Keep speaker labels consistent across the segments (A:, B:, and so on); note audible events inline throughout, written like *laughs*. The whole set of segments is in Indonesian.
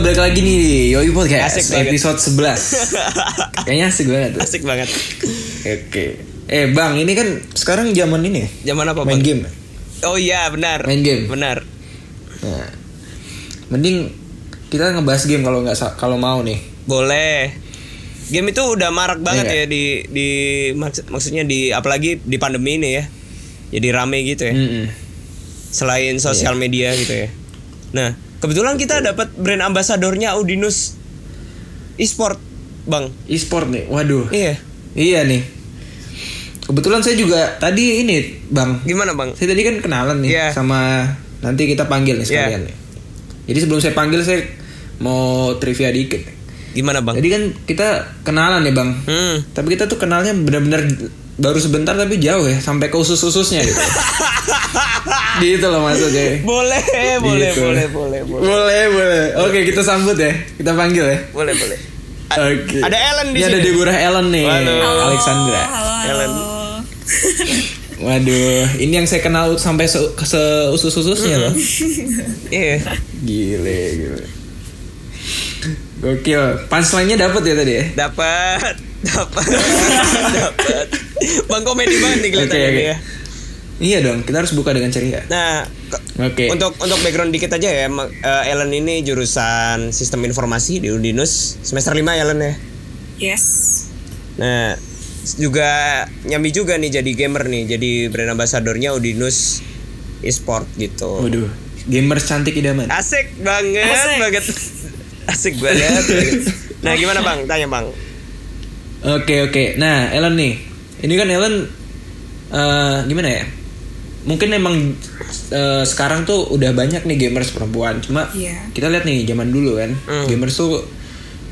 A: balik lagi nih Yoi Podcast
B: Asik banget.
A: episode 11 *laughs* Kayaknya asik banget tuh.
B: Asik banget.
A: Oke Eh bang ini kan sekarang zaman ini ya
B: Zaman apa
A: Main
B: Bang?
A: game
B: Oh iya benar.
A: Main game.
B: Benar.
A: nah, Mending kita ngebahas game kalau nggak sa- kalau mau nih
B: Boleh. Game itu udah marak banget
A: Iya.
B: ya di di maks- maksudnya di apalagi di pandemi ini ya. Jadi rame gitu ya.
A: Mm-mm.
B: Selain sosial
A: Iya.
B: media gitu ya. Nah, kebetulan kita dapat brand ambasadornya Audinus e-sport, Bang.
A: E-sport nih Waduh
B: Iya.
A: Iya nih Kebetulan saya juga tadi ini bang
B: Gimana, Bang?
A: Saya tadi kan kenalan nih
B: Iya.
A: sama Nanti kita panggil nih
B: Iya.
A: sekalian nih Jadi sebelum saya panggil saya mau trivia dikit
B: Gimana, Bang?
A: Jadi kan kita kenalan ya bang
B: Hmm.
A: Tapi kita tuh kenalnya benar-benar baru sebentar tapi jauh ya sampai ke usus-ususnya gitu. *laughs* gitu loh maksudnya.
B: Boleh, boleh,
A: Gitu.
B: boleh, boleh, boleh.
A: Boleh, boleh. Oke, kita sambut ya. Kita panggil ya.
B: Boleh, boleh. A-
A: Oke.
B: Ada Ellen di
A: Ini
B: sini.
A: ada Deborah Ellen nih.
B: Halo.
A: Alexandra.
C: Halo, halo.
B: Ellen. *laughs*
A: Waduh, ini yang saya kenal sampai se, se usus-ususnya loh.
B: Iya.
A: Gile, gile. Gokil. Punchline-nya dapet ya tadi ya?
B: Dapat, dapat, dapat. Bang komedi banget nih kelihatannya
A: oke.
B: nih ya.
A: Iya dong, kita harus buka dengan ceria.
B: Nah, ke-
A: Oke.
B: untuk untuk background dikit aja ya, eh, Ellen ini jurusan Sistem Informasi di Udinus semester 5 Ellen ya.
C: Yes.
B: Nah, juga nyambi juga nih jadi gamer nih, jadi brand ambassadornya Udinus e-sport gitu.
A: Waduh, gamers cantik idaman.
B: Asik banget,
C: Asik.
B: banget. Asik banget. banget. Nah, gimana Bang? Tanya Bang.
A: Oke oke. Nah Ellen nih, ini kan Ellen eh gimana ya? Mungkin emang eh, sekarang tuh udah banyak nih gamers perempuan. Cuma
C: Iya.
A: kita lihat nih zaman dulu kan,
B: Hmm.
A: gamers tuh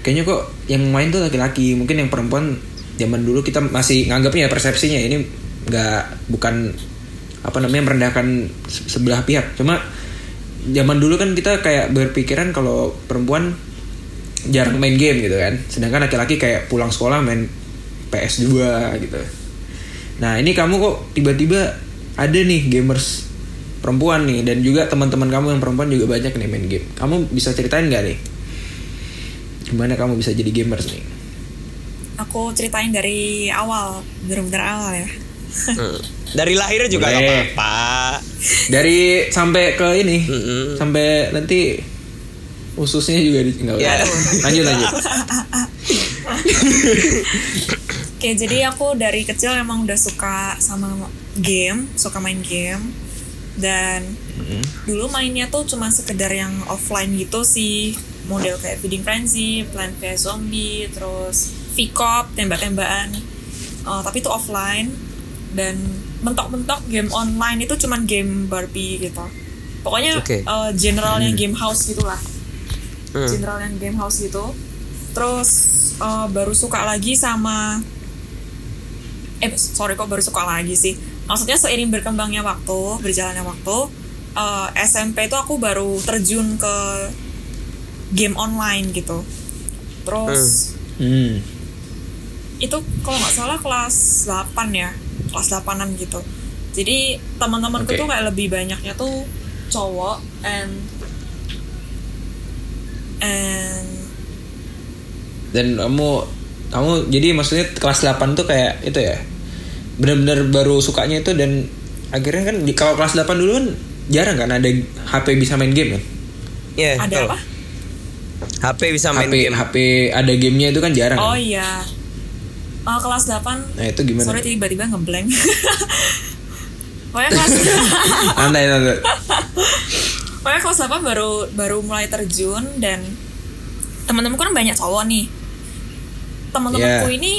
A: kayaknya kok yang main tuh laki-laki. Mungkin yang perempuan zaman dulu kita masih nganggapnya ya persepsinya ini nggak bukan apa namanya merendahkan se- sebelah pihak. Cuma zaman dulu kan kita kayak berpikiran kalau perempuan jarang main game gitu kan. Sedangkan laki-laki kayak pulang sekolah main PS2 gitu. Nah, ini kamu kok tiba-tiba ada nih gamers perempuan nih dan juga teman-teman kamu yang perempuan juga banyak nih main game. Kamu bisa ceritain nggak nih? Gimana kamu bisa jadi gamers nih?
C: Aku ceritain dari awal, bener-bener awal ya.
B: Hmm. Dari lahir juga nggak apa-apa.
A: Dari sampai ke ini,
B: Mm-mm.
A: sampai nanti ususnya juga di nggak
B: Ya.
A: Lanjut lanjut. *laughs*
C: Oke, jadi aku dari kecil emang udah suka sama game, suka main game. Dan dulu mainnya tuh cuma sekedar yang offline gitu sih. Model kayak Feeding Frenzy, Plant vs Zombie, terus V-Cop, tembak-tembakan. Eh, tapi itu offline. Dan mentok-mentok game online itu cuman game Barbie gitu. Pokoknya
B: Oke.
C: eh, generalnya game house gitulah
B: Hmm.
C: general yang game house gitu terus eh, baru suka lagi sama eh sorry kok baru suka lagi sih maksudnya seiring berkembangnya waktu berjalannya waktu eh, SMP itu aku baru terjun ke game online gitu terus
A: Hmm.
C: itu kalau nggak salah kelas 8 ya kelas 8an gitu jadi teman-temanku
A: Oke.
C: tuh kayak lebih banyaknya tuh cowok and and
A: Dan kamu kamu jadi maksudnya kelas 8 tuh kayak itu ya. Benar-benar baru sukanya itu dan akhirnya kan di kalau kelas 8 dulu kan jarang kan ada HP bisa main game kan.
B: Iya,
C: ada
B: betul.
C: apa
B: HP bisa main
A: HP
B: game.
A: HP ada gamenya itu kan jarang.
C: oh
A: kan?
C: iya Eh, kelas 8
A: Nah, itu gimana?
C: sorry tiba-tiba ngeblank *laughs* pokoknya kelas *laughs*
A: Santai santai. *laughs*
C: pokoknya kelas 8 baru baru mulai terjun dan teman-temanku kan banyak cowok nih. Teman-temanku
A: Yeah.
C: ini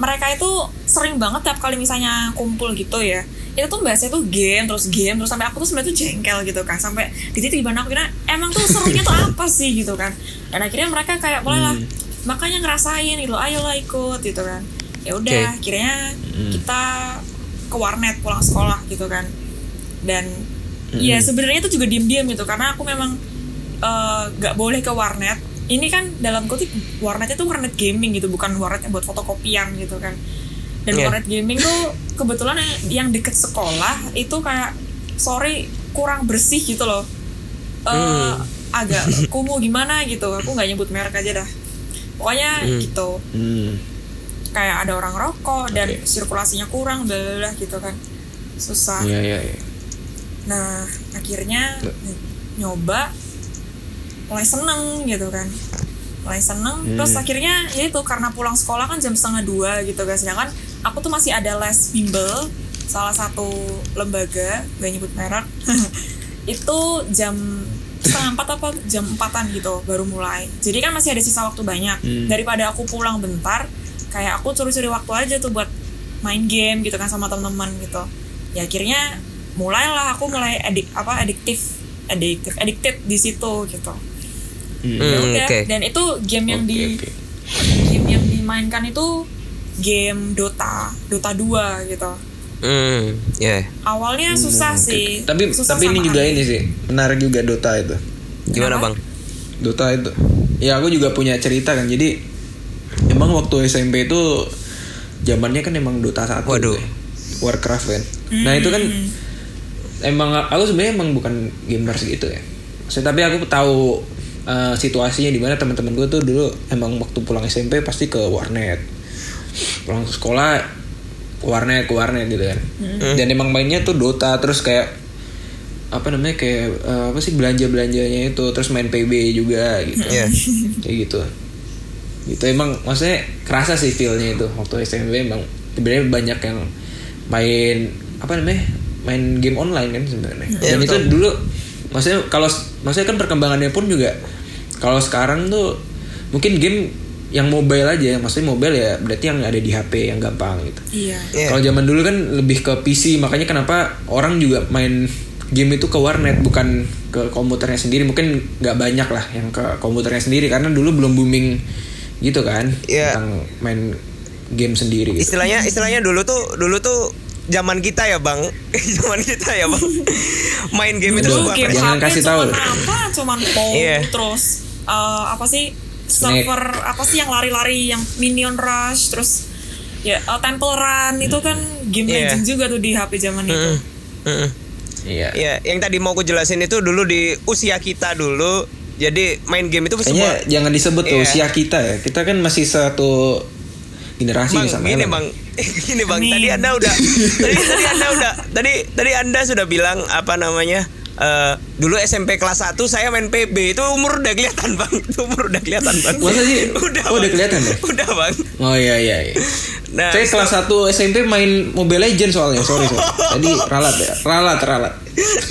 C: mereka itu sering banget tiap kali misalnya kumpul gitu ya itu tuh bahasanya tuh game terus game terus sampai aku tuh sebenarnya tuh jengkel gitu kan. Sampai di titik di mana aku kira emang tuh serunya tuh apa sih? gitu kan. Dan akhirnya mereka kayak boleh lah makanya ngerasain gitu ayolah ikut gitu kan. Ya udah
B: Oke.
C: akhirnya kita ke warnet pulang sekolah gitu kan. Dan ya sebenarnya itu juga diem-diem gitu karena aku memang eh, nggak boleh ke warnet ini kan dalam kutip warnetnya tuh warnet gaming gitu bukan warnet yang buat fotokopian gitu kan dan
B: Iya.
C: warnet gaming tuh kebetulan yang, deket sekolah itu kayak sorry kurang bersih gitu loh Eh,
B: Hmm.
C: agak *laughs* kumuh gimana gitu aku nggak nyebut merek aja dah pokoknya gitu
A: Hmm.
C: kayak ada orang rokok dan
A: Oke.
C: sirkulasinya kurang bla gitu kan susah
A: Iya iya iya.
C: Nah akhirnya nyoba mulai seneng gitu kan. Mulai seneng
A: Hmm.
C: terus akhirnya ya itu karena pulang sekolah kan jam setengah dua gitu kan. Sedangkan aku tuh masih ada les bimbel salah satu lembaga gak nyebut merek *laughs* itu jam setengah empat apa jam empatan gitu baru mulai. Jadi kan masih ada sisa waktu banyak.
A: Hmm.
C: daripada aku pulang bentar kayak aku curi-curi waktu aja tuh buat main game gitu kan sama teman-teman gitu. Ya akhirnya mulailah aku mulai edik apa adiktif adiktif addicted di situ gitu
A: Hmm.
C: Ya
B: Hmm,
C: udah
B: oke.
C: dan itu game yang
A: Oke,
C: di
A: oke.
C: game yang dimainkan itu game Dota Dota 2 gitu
B: Hmm, ya.
C: awalnya susah
A: Hmm, Oke,
C: sih
A: oke. Tapi
C: susah
A: tapi ini juga
C: aneh.
A: ini sih menarik juga Dota itu.
B: Gimana,
C: Kenapa?
B: Bang?
A: Dota itu. Ya aku juga punya cerita kan. Jadi emang waktu SMP itu zamannya kan emang Dota 1
B: Waduh.
A: ya. Warcraft kan. Nah, itu kan emang aku sebenarnya emang bukan gamers gitu ya. Tapi aku tahu eh, situasinya di mana teman-teman gue tuh dulu emang waktu pulang SMP pasti ke warnet. Pulang ke sekolah ke warnet ke warnet gitu kan. Dan emang mainnya tuh Dota terus kayak apa namanya kayak eh, apa sih belanja belanjanya itu terus main PB juga gitu
B: Iya. *laughs*
A: kayak gitu gitu emang maksudnya kerasa sih feelnya itu waktu SMP emang sebenarnya banyak yang main apa namanya main game online kan sebenarnya
B: Iya,
A: dan itu
B: betul.
A: dulu maksudnya kalau maksudnya kan perkembangannya pun juga kalau sekarang tuh mungkin game yang mobile aja maksudnya mobile ya berarti yang ada di HP yang gampang gitu
C: iya
B: Iya.
A: kalau zaman dulu kan lebih ke PC, makanya kenapa orang juga main game itu ke warnet bukan ke komputernya sendiri. Mungkin nggak banyak lah yang ke komputernya sendiri karena dulu belum booming gitu kan
B: Iya.
A: tentang main game sendiri gitu.
B: Istilahnya istilahnya dulu tuh dulu tuh zaman kita ya, Bang. *laughs* zaman kita ya, Bang. Main game itu
C: Dulu game
A: jangan
C: HP
A: kasih
C: cuman
A: tahu.
C: apa cuman POW
B: Iya.
C: terus eh, apa sih
A: Snake.
C: server apa sih yang lari-lari yang Minion Rush terus ya eh, Temple Run itu kan game
B: Iya.
C: legend juga tuh di HP zaman itu
B: Mm, mm.
A: Iya.
B: Iya, yang tadi mau aku jelasin itu dulu di usia kita dulu. Jadi main game itu
A: Kayaknya
B: sebuah
A: jangan disebut tuh
B: Iya.
A: usia kita ya. Kita kan masih satu generasi
B: Bang,
A: nih sama
B: gini
A: Ellen.
B: bang, *laughs* gini bang.
C: Amin.
B: Tadi anda udah, *laughs* tadi tadi anda udah, tadi tadi anda sudah bilang apa namanya? eh, dulu SMP kelas 1 saya main PB itu umur udah kelihatan bang, itu umur udah kelihatan bang.
A: Masa sih? *laughs*
B: Udah.
A: Oh, udah
B: Bang.
A: kelihatan ya?
B: Udah bang.
A: Oh iya iya. iya.
B: Nah,
A: Saya kelas 1 SMP main Mobile Legends soalnya, sorry sorry. Tadi ralat ya, ralat ralat.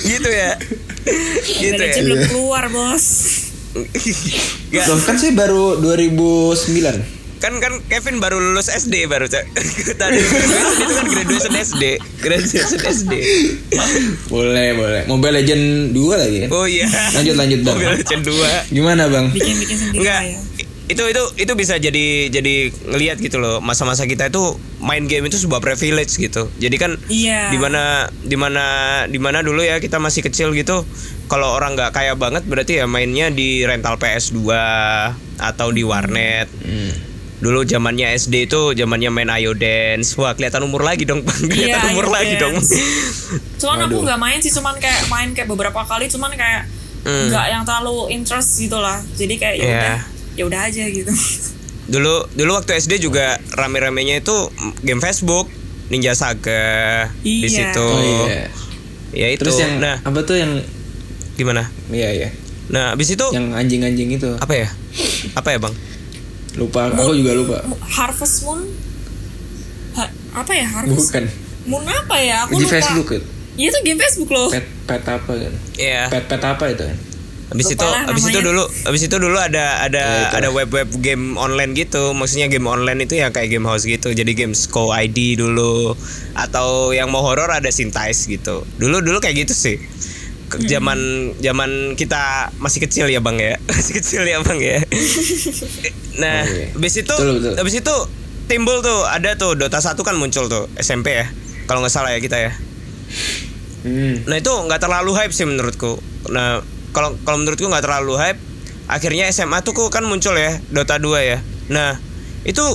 B: gitu ya, gitu ya.
C: Legend belum keluar bos
A: Loh, kan saya baru 2009.
B: Kan kan Kevin baru lulus SD baru cak. *laughs* Tadi itu kan graduation SD, graduation SD.
A: Boleh, boleh. Mobile Legend 2 lagi kan?
B: Oh iya.
A: Lanjut, lanjut, Bang.
B: Mobile Legend 2.
A: Gimana, Bang?
C: bikin-bikin sendiri
B: Enggak.
C: ya
B: Itu itu itu bisa jadi jadi ngelihat gitu loh. Masa-masa kita itu main game itu sebuah privilege gitu. Jadi kan
C: Iya.
B: di mana di mana di mana dulu ya kita masih kecil gitu. Kalau orang nggak kaya banget berarti ya mainnya di rental PS2 atau di warnet.
A: Hmm.
B: Dulu zamannya SD itu zamannya main Ayo Dance. Wah, kelihatan umur lagi dong, Bang. Kelihatan
C: Iya,
B: umur
C: Ayo
B: lagi dong.
C: Cuman aku
A: Waduh.
C: nggak main sih cuman kayak main kayak beberapa kali cuman kayak
B: Hmm.
C: nggak yang terlalu interest gitu lah jadi kayak ya
B: Iya.
C: udah ya udah aja gitu
B: dulu dulu waktu SD juga rame-ramenya itu game Facebook, Ninja Saga di
C: Iya.
B: situ.
A: Oh iya.
B: Ya itu.
A: Terus yang
B: nah,
A: apa tuh yang
B: gimana?
A: iya iya.
B: Nah, habis itu
A: Yang anjing-anjing itu.
B: apa ya? Apa ya, Bang?
A: Lupa, aku juga lupa.
C: Harvest Moon Ha- apa ya Harvest
A: Bukan.
C: Moon apa ya aku
A: Di
C: lupa
A: Facebook itu.
C: Iya itu game Facebook loh
A: Pet pet apa kan?
B: Iya.
A: Pet pet apa itu kan?
B: Habis
C: Lupa
B: itu
C: lah
B: habis itu dulu habis itu dulu ada ada
A: Ya,
B: ada web-web game online gitu. Maksudnya game online itu ya kayak game house gitu. Jadi game Sko ID dulu atau yang mau horor ada Sintais gitu. Dulu dulu kayak gitu sih. Ke- Zaman zaman kita masih kecil ya, Bang ya. *laughs* Masih kecil ya, Bang ya. *laughs* nah,
A: Oh, iya.
B: habis itu
A: Betul, betul.
B: habis itu timbul tuh ada tuh Dota 1 kan muncul tuh SMP ya. Kalau nggak salah ya kita ya.
A: Hmm.
B: Nah itu nggak terlalu hype sih menurutku. Nah kalau kalau menurutku nggak terlalu hype. Akhirnya SMA tuh kok kan muncul ya Dota 2 ya. Nah itu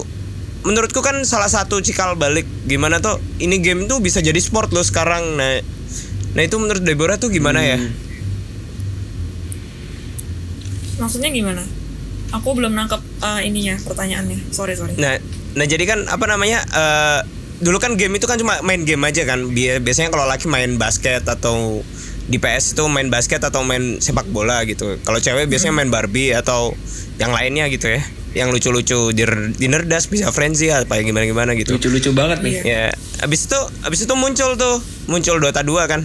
B: menurutku kan salah satu cikal balik gimana tuh ini game tuh bisa jadi sport loh sekarang. Nah nah itu menurut Deborah tuh gimana ya?
A: Hmm.
C: Maksudnya gimana? Aku belum nangkep uh, ininya pertanyaannya. Sorry sorry.
B: Nah, nah jadi kan apa namanya? eh, dulu kan game itu kan cuma main game aja kan. Bia- Biasanya kalau laki main basket atau di PS itu main basket atau main sepak bola gitu. Kalau cewek biasanya main Barbie atau yang lainnya gitu ya. Yang lucu-lucu di, di nerdas bisa frenzy apa yang gimana-gimana gitu.
A: Lucu-lucu banget nih.
B: Ya, abis itu abis itu muncul tuh, muncul Dota 2 kan.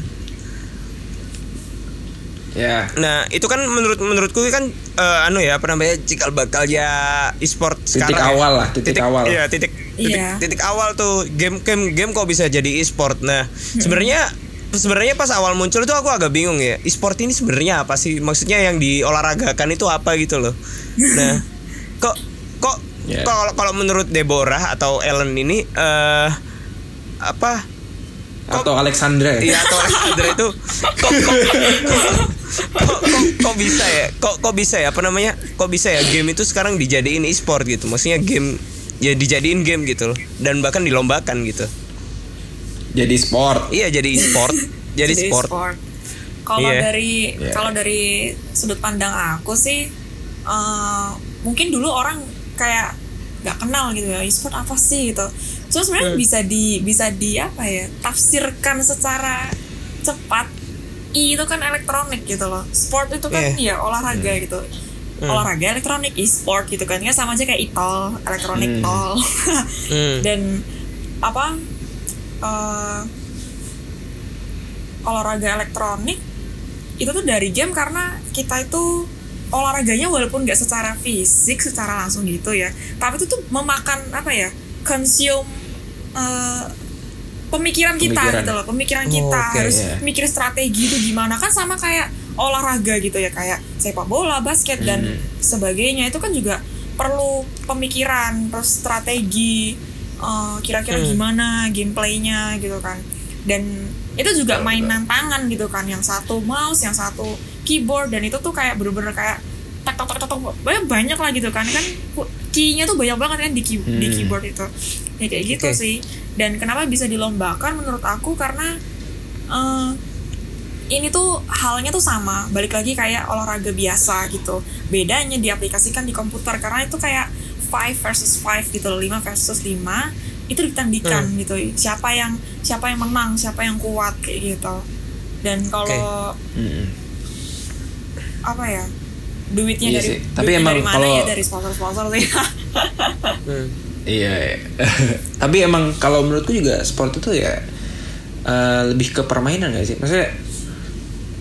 A: Ya.
B: Nah, itu kan menurut menurutku kan eh, anu ya apa namanya cikal bakal ya e-sport
A: Titik
B: sekarang. ya.
A: awal lah, titik awal.
B: Iya, titik titik,
C: Iya.
B: titik awal tuh game game game kok bisa jadi e-sport. Nah, sebenarnya sebenarnya pas awal muncul itu aku agak bingung ya. E-sport ini sebenarnya apa sih? Maksudnya yang diolahragakan itu apa gitu loh. Nah, *laughs* kok kok
A: Ya.
B: kalau kalau menurut Deborah atau Ellen ini eh apa
A: Atau Alexandra ya.
B: Iya atau Alexander itu kok kok, kok, kok, kok, kok bisa ya? Kok kok bisa ya? Apa namanya? Kok bisa ya game itu sekarang dijadiin e-sport gitu? Maksudnya game ya dijadiin game gitu loh dan bahkan dilombakan gitu.
A: Jadi sport.
B: Iya jadi e-sport. jadi sport.
C: Kalau
B: Iya.
C: dari
A: Iya.
C: kalau dari sudut pandang aku sih eh, mungkin dulu orang kayak nggak kenal gitu ya e-sport apa sih gitu. So sebenarnya
B: Hmm.
C: bisa di bisa di apa ya tafsirkan secara cepat. I itu kan elektronik gitu loh. Sport itu kan
B: Iya.
C: ya olahraga gitu. Olahraga elektronik e-sport gitu kan. Ya sama aja kayak e-tol, elektronik
A: Hmm.
C: tol.
B: Hmm. *laughs*
C: dan apa eh, olahraga elektronik itu tuh dari game karena kita itu olahraganya walaupun nggak secara fisik secara langsung gitu ya tapi itu tuh memakan apa ya consume eh, pemikiran kita
A: Pemikiran.
C: gitu loh pemikiran
B: Oh,
C: kita
B: oke,
C: harus
A: ya.
C: mikir strategi itu gimana kan sama kayak olahraga gitu ya kayak sepak bola basket dan
A: Hmm.
C: sebagainya itu kan juga perlu pemikiran terus strategi eh, kira-kira
B: Hmm.
C: gimana gameplaynya gitu kan dan itu juga mainan tangan gitu kan yang satu mouse yang satu keyboard dan itu tuh kayak bener-bener kayak tak tak tak tak tak banyak banyak lah gitu kan. Kan key-nya tuh banyak banget kan di, key- di
A: Hmm.
C: keyboard itu. Ya kayak gitu
B: Oke.
C: sih. Dan kenapa bisa dilombakan menurut aku? Karena eh, ini tuh halnya tuh sama. Balik lagi kayak olahraga biasa gitu. Bedanya diaplikasikan di komputer. Karena itu kayak 5 versus 5 gitu loh. 5 versus 5 itu ditandingkan gitu. Siapa yang siapa yang menang siapa yang kuat kayak gitu. Dan kalau
A: Mm-mm.
C: apa ya duitnya
A: Iya
C: dari
A: sih. Tapi
C: duitnya
A: emang
C: dari mana
A: kalau-
C: ya dari sponsor-sponsor sih
B: Hmm. *laughs*
A: Iya. iya. *laughs* Tapi emang kalau menurutku juga sport itu ya eh, lebih ke permainan gak sih? Maksudnya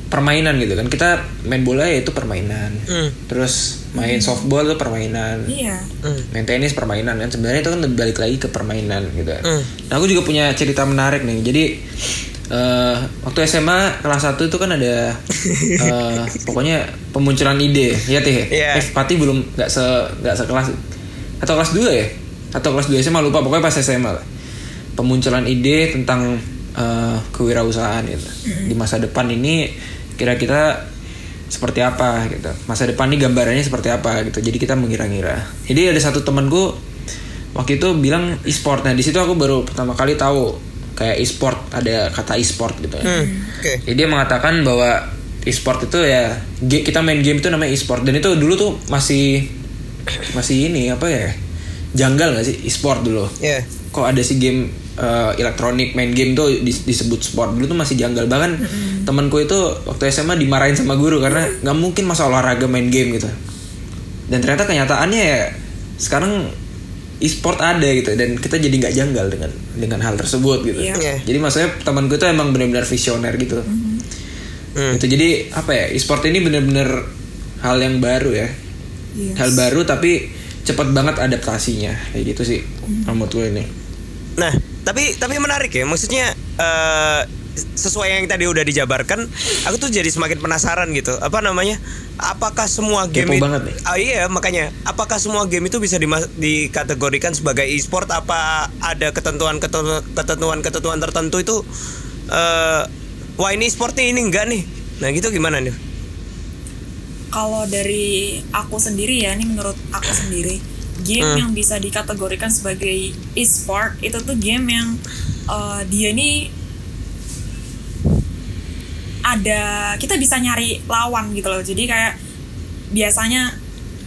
A: permainan gitu kan. Kita main bola ya itu permainan.
B: Hmm.
A: Terus main softball itu permainan.
C: iya
B: Hmm.
A: Main tenis permainan kan. Sebenarnya itu kan balik lagi ke permainan gitu.
B: Hmm.
A: Nah, aku juga punya cerita menarik nih. Jadi eh, waktu SMA kelas 1 itu kan ada *laughs* eh, pokoknya pemunculan ide. Ya teh.
B: Iya.
A: Eh, Pati belum nggak se nggak sekelas atau kelas 2 ya? Atau kelas 2 SMA lupa pokoknya pas SMA lah. Pemunculan ide tentang eh, kewirausahaan gitu. Di masa depan ini kira-kira seperti apa gitu. Masa depan ini gambarannya seperti apa gitu. Jadi kita mengira-ngira. Jadi ada satu temanku waktu itu bilang e-sport. Nah, di situ aku baru pertama kali tahu kayak e-sport ada kata e-sport gitu ya.
B: Hmm. Oke.
A: Jadi dia mengatakan bahwa e-sport itu ya kita main game itu namanya e-sport dan itu dulu tuh masih masih ini apa ya janggal gak sih e-sport dulu
B: Ya.
A: kok ada sih game eh, elektronik main game tuh dis- disebut sport dulu tuh masih janggal bahkan temanku itu waktu SMA dimarahin sama guru karena nggak mungkin masa olahraga main game gitu dan ternyata kenyataannya ya sekarang e-sport ada gitu dan kita jadi nggak janggal dengan dengan hal tersebut gitu
C: Iya.
B: Iya.
A: jadi maksudnya temanku itu emang benar-benar visioner gitu
B: Hmm.
A: gitu jadi apa ya e-sport ini benar-benar hal yang baru ya
C: Yes.
A: hal baru tapi cepat banget adaptasinya kayak gitu sih menurut gue ini
B: Nah, tapi tapi menarik ya. Maksudnya eh, sesuai yang tadi udah dijabarkan, aku tuh jadi semakin penasaran gitu. Apa namanya? Apakah semua game
A: Kepo
B: it-
A: banget nih.
B: Ah, iya, makanya apakah semua game itu bisa dima- dikategorikan sebagai e-sport apa ada ketentuan ketentuan ketentuan tertentu itu eh wah ini e-sport nih ini enggak nih. Nah, gitu gimana nih?
C: kalau dari aku sendiri ya ini menurut aku sendiri game
B: Hmm.
C: yang bisa dikategorikan sebagai e-sport itu tuh game yang eh, dia ini ada kita bisa nyari lawan gitu loh. Jadi kayak biasanya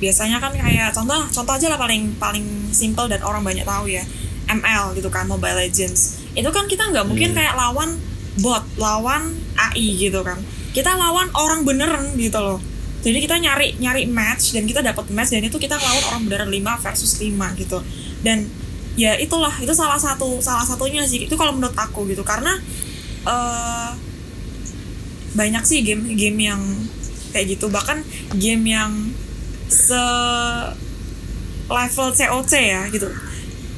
C: biasanya kan kayak contoh contoh aja lah paling paling simple dan orang banyak tahu ya. ML gitu kan Mobile Legends. Itu kan kita nggak mungkin kayak lawan bot lawan AI gitu kan. Kita lawan orang beneran gitu loh. Jadi kita nyari nyari match dan kita dapat match dan itu kita lawan orang beneran 5 versus 5 gitu. Dan ya itulah itu salah satu salah satunya sih. Itu kalau menurut aku gitu. Karena eh banyak sih game game yang kayak gitu bahkan game yang se level COC ya gitu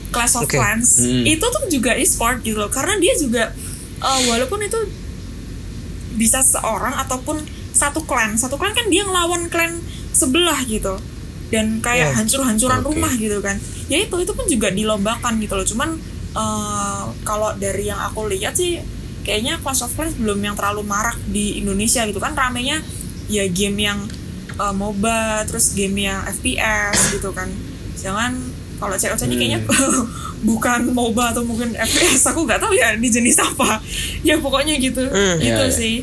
C: Clash of
B: Oke.
C: Clans
A: Hmm.
C: itu tuh juga e-sport gitu loh karena dia juga eh, walaupun itu bisa seorang ataupun satu klan satu klan kan dia ngelawan klan sebelah gitu dan kayak
B: Yeah.
C: hancur-hancuran
A: Oke.
C: rumah gitu kan ya itu itu pun juga dilombakan gitu loh cuman eh, kalau dari yang aku lihat sih kayaknya Clash of Clans belum yang terlalu marak di Indonesia gitu kan. Ramenya ya game yang eh, MOBA terus game yang FPS gitu kan. Jangan kalau COC ini kayaknya *laughs* bukan MOBA atau mungkin FPS aku nggak tahu ya di jenis apa. *laughs* Ya pokoknya gitu.
B: Hmm,
C: gitu
A: iya, iya.
C: sih.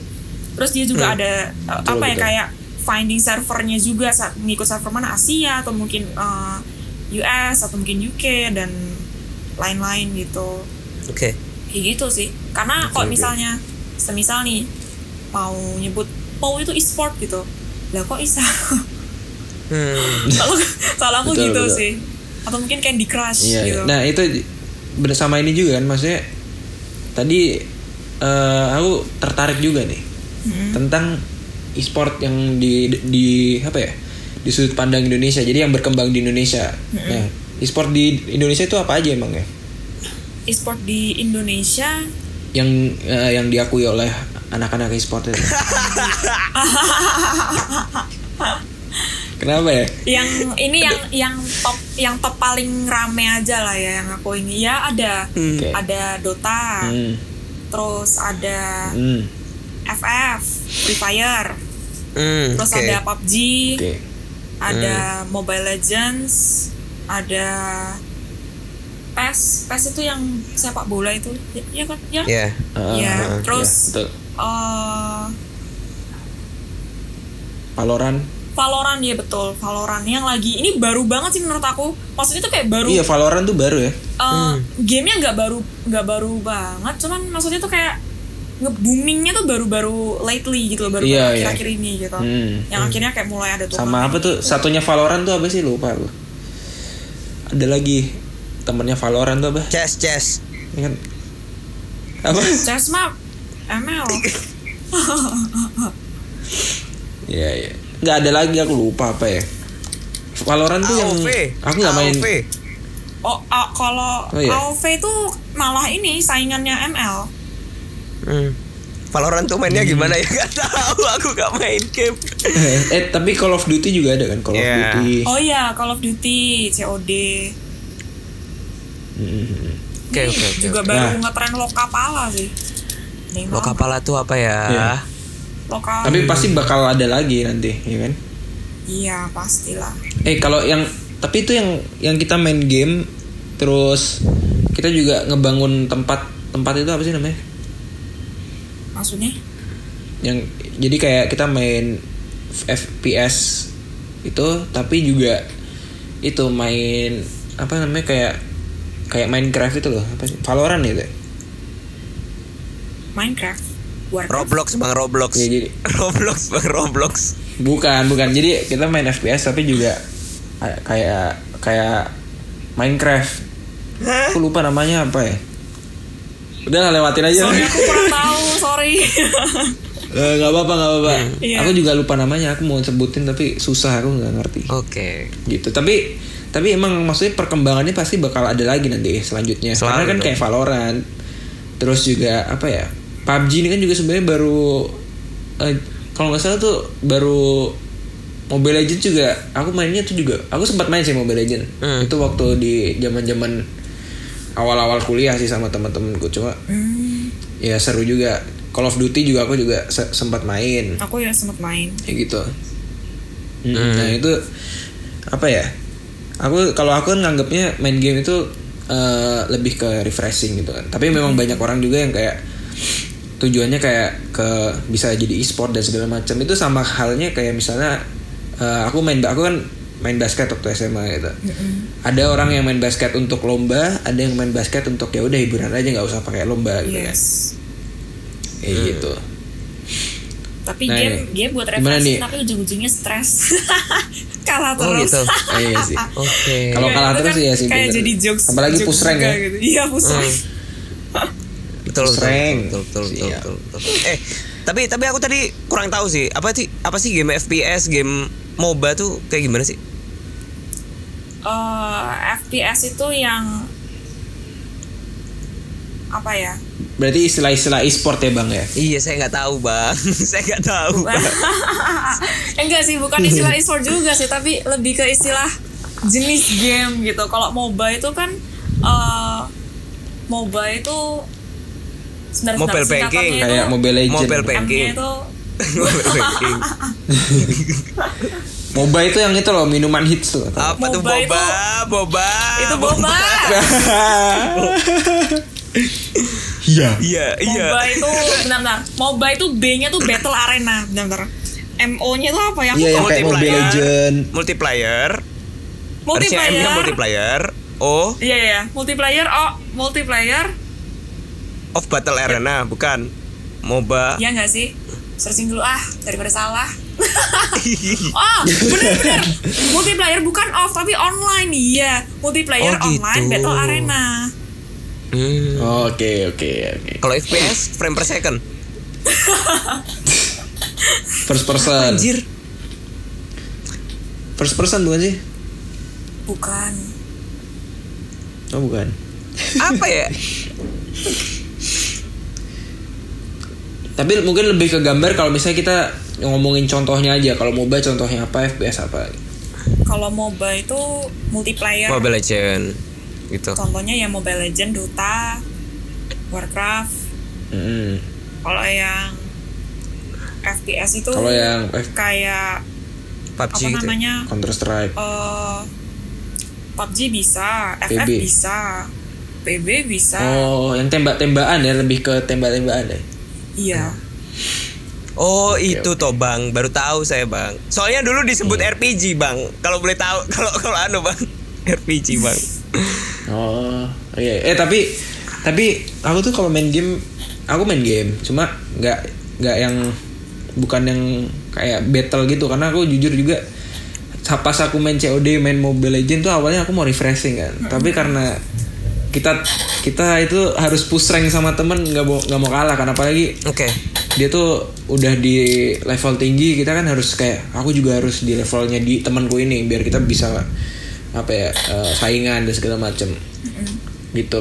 C: Terus dia juga
B: Hmm.
C: ada uh,
A: Betul,
C: apa ya
A: betul.
C: kayak finding servernya juga saat ngikut server mana Asia atau mungkin uh, US atau mungkin UK dan lain-lain gitu.
B: Oke.
C: kayak gitu sih karena
A: Oke,
C: kalau misalnya semisal nih mau nyebut POW itu e-sport gitu lah kok bisa
B: Hmm.
C: kalau kalau aku
A: Betul,
C: gitu
A: betul.
C: sih atau mungkin Candy Crush
A: Iya,
C: gitu
A: iya. Nah itu bersama ini juga kan, maksudnya tadi eh, aku tertarik juga nih
C: Mm-mm.
A: tentang e-sport yang di di apa ya di sudut pandang Indonesia. Jadi yang berkembang di Indonesia. Nah, e-sport di Indonesia itu apa aja emang ya?
C: e-sport di Indonesia
A: Yang eh, yang diakui oleh anak-anak e-sport itu. *laughs* Kenapa ya?
C: yang ini yang yang top yang top paling rame aja lah ya yang aku ini ya ada
A: Oke.
C: ada Dota
A: Hmm.
C: terus ada
A: Hmm.
C: FF Free Fire
B: Hmm.
C: terus
B: Oke.
C: ada PUBG
A: Oke.
C: ada Mobile Legends ada PES PES itu yang sepak bola itu ya, ya kan ya
B: Ya.
A: Ah,
C: Iya,
A: ah,
C: terus-
A: iya, betul.
C: Eh,
A: Valorant.
C: Valorant ya betul Valorant yang lagi ini baru banget sih menurut aku maksudnya tuh kayak baru
A: Iya, Valorant tuh baru ya.
C: Eh, gamenya nggak baru nggak baru banget cuman maksudnya tuh kayak nge-boomingnya tuh baru-baru lately gitu loh baru
A: Iya, iya.
C: akhir-akhir ini gitu
A: Hmm.
C: yang akhirnya kayak mulai ada tuh
A: Sama apa tuh? Satunya Valorant tuh apa sih? Lupa aku. Ada lagi temennya Valorant tuh apa?
B: Chess, chess.
A: Kan? Apa?
C: chess map ML
A: Iya, iya. Nggak ada lagi aku lupa apa ya. Valorant tuh yang aku nggak main.
B: AOV.
C: oh ah, kalau
A: Oh, iya.
C: AoV itu malah ini saingannya ML
B: Hmm. Valorant tuh mainnya gimana ya? *laughs* Gak tahu, aku gak main game.
A: eh tapi Call of Duty juga ada kan Call of
B: Iya.
A: Duty.
C: oh iya Call of Duty COD
A: Hmm.
B: Oke, oke, oke,
C: juga
B: oke.
C: baru
A: Nah.
C: ngetren lokapala sih Ini
B: Lo
C: lama.
B: kapala tuh apa ya?
A: Iya.
C: lokal
A: Tapi pasti bakal ada lagi nanti, ya kan?
C: iya pastilah
A: Eh kalau yang tapi itu yang yang kita main game terus kita juga ngebangun tempat tempat itu apa sih namanya?
C: maksudnya
A: yang jadi kayak kita main FPS itu tapi juga itu main apa namanya kayak kayak Minecraft itu loh apa sih? Valorant itu
C: Minecraft? Warcraft?
B: Roblox bang Roblox.
A: ya jadi *laughs*
B: Roblox bang Roblox.
A: bukan bukan. Jadi kita main FPS tapi juga kayak kayak Minecraft. Aku lupa namanya apa ya. Udah lah, lewatin aja.
C: Sorry aku kurang *laughs* tahu sorry. *laughs*
A: Eh, nggak apa-apa nggak apa-apa.
C: Iya.
A: aku juga lupa namanya aku mau sebutin tapi susah aku nggak ngerti.
B: Oke.
A: gitu. Tapi tapi emang maksudnya perkembangannya pasti bakal ada lagi nanti selanjutnya.
B: Selalu
A: karena kan
B: dong.
A: kayak Valorant terus juga apa ya PUBG ini kan juga sebenarnya baru eh, kalau nggak salah tuh baru Mobile Legends juga aku mainnya tuh juga aku sempat main sih Mobile Legends.
B: Hmm.
A: itu waktu di zaman zaman awal-awal kuliah sih sama teman-temanku cuma
C: Hmm,
A: ya seru juga. Call of Duty juga aku juga se- sempat main.
C: Aku ya sempat main.
A: Kayak gitu. Mm, nah itu apa ya aku kalau aku kan nganggapnya main game itu eh, lebih ke refreshing gitu kan tapi memang banyak orang juga yang kayak tujuannya kayak ke bisa jadi e-sport dan segala macam itu sama halnya kayak misalnya eh, aku main aku kan main basket waktu SMA gitu. Ada orang yang main basket untuk lomba, ada yang main basket untuk ya udah hiburan aja nggak usah pakai lomba gitu kan.
C: yes
A: Kayak gitu.
C: Tapi
A: Nah,
C: game
A: ini.
C: game buat refreshing
A: nih?
C: tapi ujung-ujungnya stres *laughs* kalah
B: Oh
C: terus
B: gitu.
A: Ah, *laughs* iya sih.
B: Oke.
A: Kalau
C: Iya,
A: kalah
C: itu
A: terus
C: kan
A: ya sih.
C: kayak
A: bener.
C: jadi jokes
A: Apalagi
C: jokes
A: push rank ya.
C: gitu. iya push rank *laughs*
B: betul betul,
A: Strength.
B: betul betul betul,
A: Siap.
B: betul, betul. Eh, tapi tapi aku tadi kurang tahu sih. Apa sih apa sih game FPS, game MOBA tuh kayak gimana sih?
C: Eh, FPS itu yang apa ya
A: Berarti istilah-istilah e-sport ya bang ya?
B: Iya, saya nggak tahu, Bang. *laughs* saya nggak tahu. *laughs* Bang.
C: enggak sih bukan istilah e-sport juga sih tapi lebih ke istilah jenis game gitu kalau MOBA itu kan eh MOBA itu sebenarnya
B: Mobile banking,
C: itu
A: Kayak Mobile Legends.
B: Mobile banking.
C: itu *laughs*
B: Mobile banking.
A: MOBA itu yang itu loh minuman hits tuh.
B: Apa tuh
C: MOBA
B: boba?
C: itu-
B: boba.
C: itu boba
A: Iya.
B: Iya, iya.
C: MOBA itu benar-benar MOBA itu B-nya tuh Battle Arena benar-benar MO-nya tuh apa ya? Aku
A: Iya kayak Mobile
B: Multiplayer.
A: Legend.
B: multiplayer.
C: Multiplayer.
B: M-nya multiplayer. O
C: Iya iya, iya. multiplayer oh multiplayer.
B: of Battle Arena, bukan MOBA.
C: Ya nggak sih? Searching dulu ah daripada salah. *laughs* oh bener-bener multiplayer bukan off tapi online iya multiplayer
B: Oh, gitu.
C: online Battle Arena.
B: Hmm.
A: Oke oke oke.
B: Kalau FPS frame per second. *laughs*
A: First person.
B: Anjir.
A: First person bukan sih?
C: Bukan.
A: Oh bukan.
B: Apa ya? *laughs*
A: Tapi mungkin lebih ke gambar kalau misalnya kita ngomongin contohnya aja. Kalau MOBA contohnya apa, FPS apa?
C: Kalau MOBA itu multiplayer.
B: Mobile Legend gitu.
C: Contohnya ya Mobile Legend, Dota, Warcraft.
A: Mm-mm.
C: Kalau yang FPS itu
A: Kalau yang F-
C: kayak
B: PUBG
C: apa
B: gitu. ya?
C: namanya?
A: Counter Strike.
C: eh PUBG bisa, FF
A: PB.
C: bisa, PB bisa.
A: Oh, yang tembak-tembakan ya, lebih ke tembak-tembakan ya.
C: Iya.
B: Oh
A: Oke,
B: itu toh bang, baru tahu saya bang. Soalnya dulu disebut
A: Iya.
B: RPG bang. Kalau boleh tahu, *laughs* kalau kalau anu bang, *laughs* RPG bang. *laughs*
A: Oh, iya. Eh tapi tapi aku tuh kalau main game, aku main game, cuma nggak nggak yang bukan yang kayak battle gitu. Karena aku jujur juga pas aku main COD main Mobile Legend tuh awalnya aku mau refreshing kan. Tapi karena kita kita itu harus push rank sama temen nggak mau nggak mau kalah kan. Apalagi
B: Oke.
A: dia tuh udah di level tinggi kita kan harus kayak aku juga harus di levelnya di temanku ini biar kita bisa apa ya eh, saingan dan segala macem. Gitu.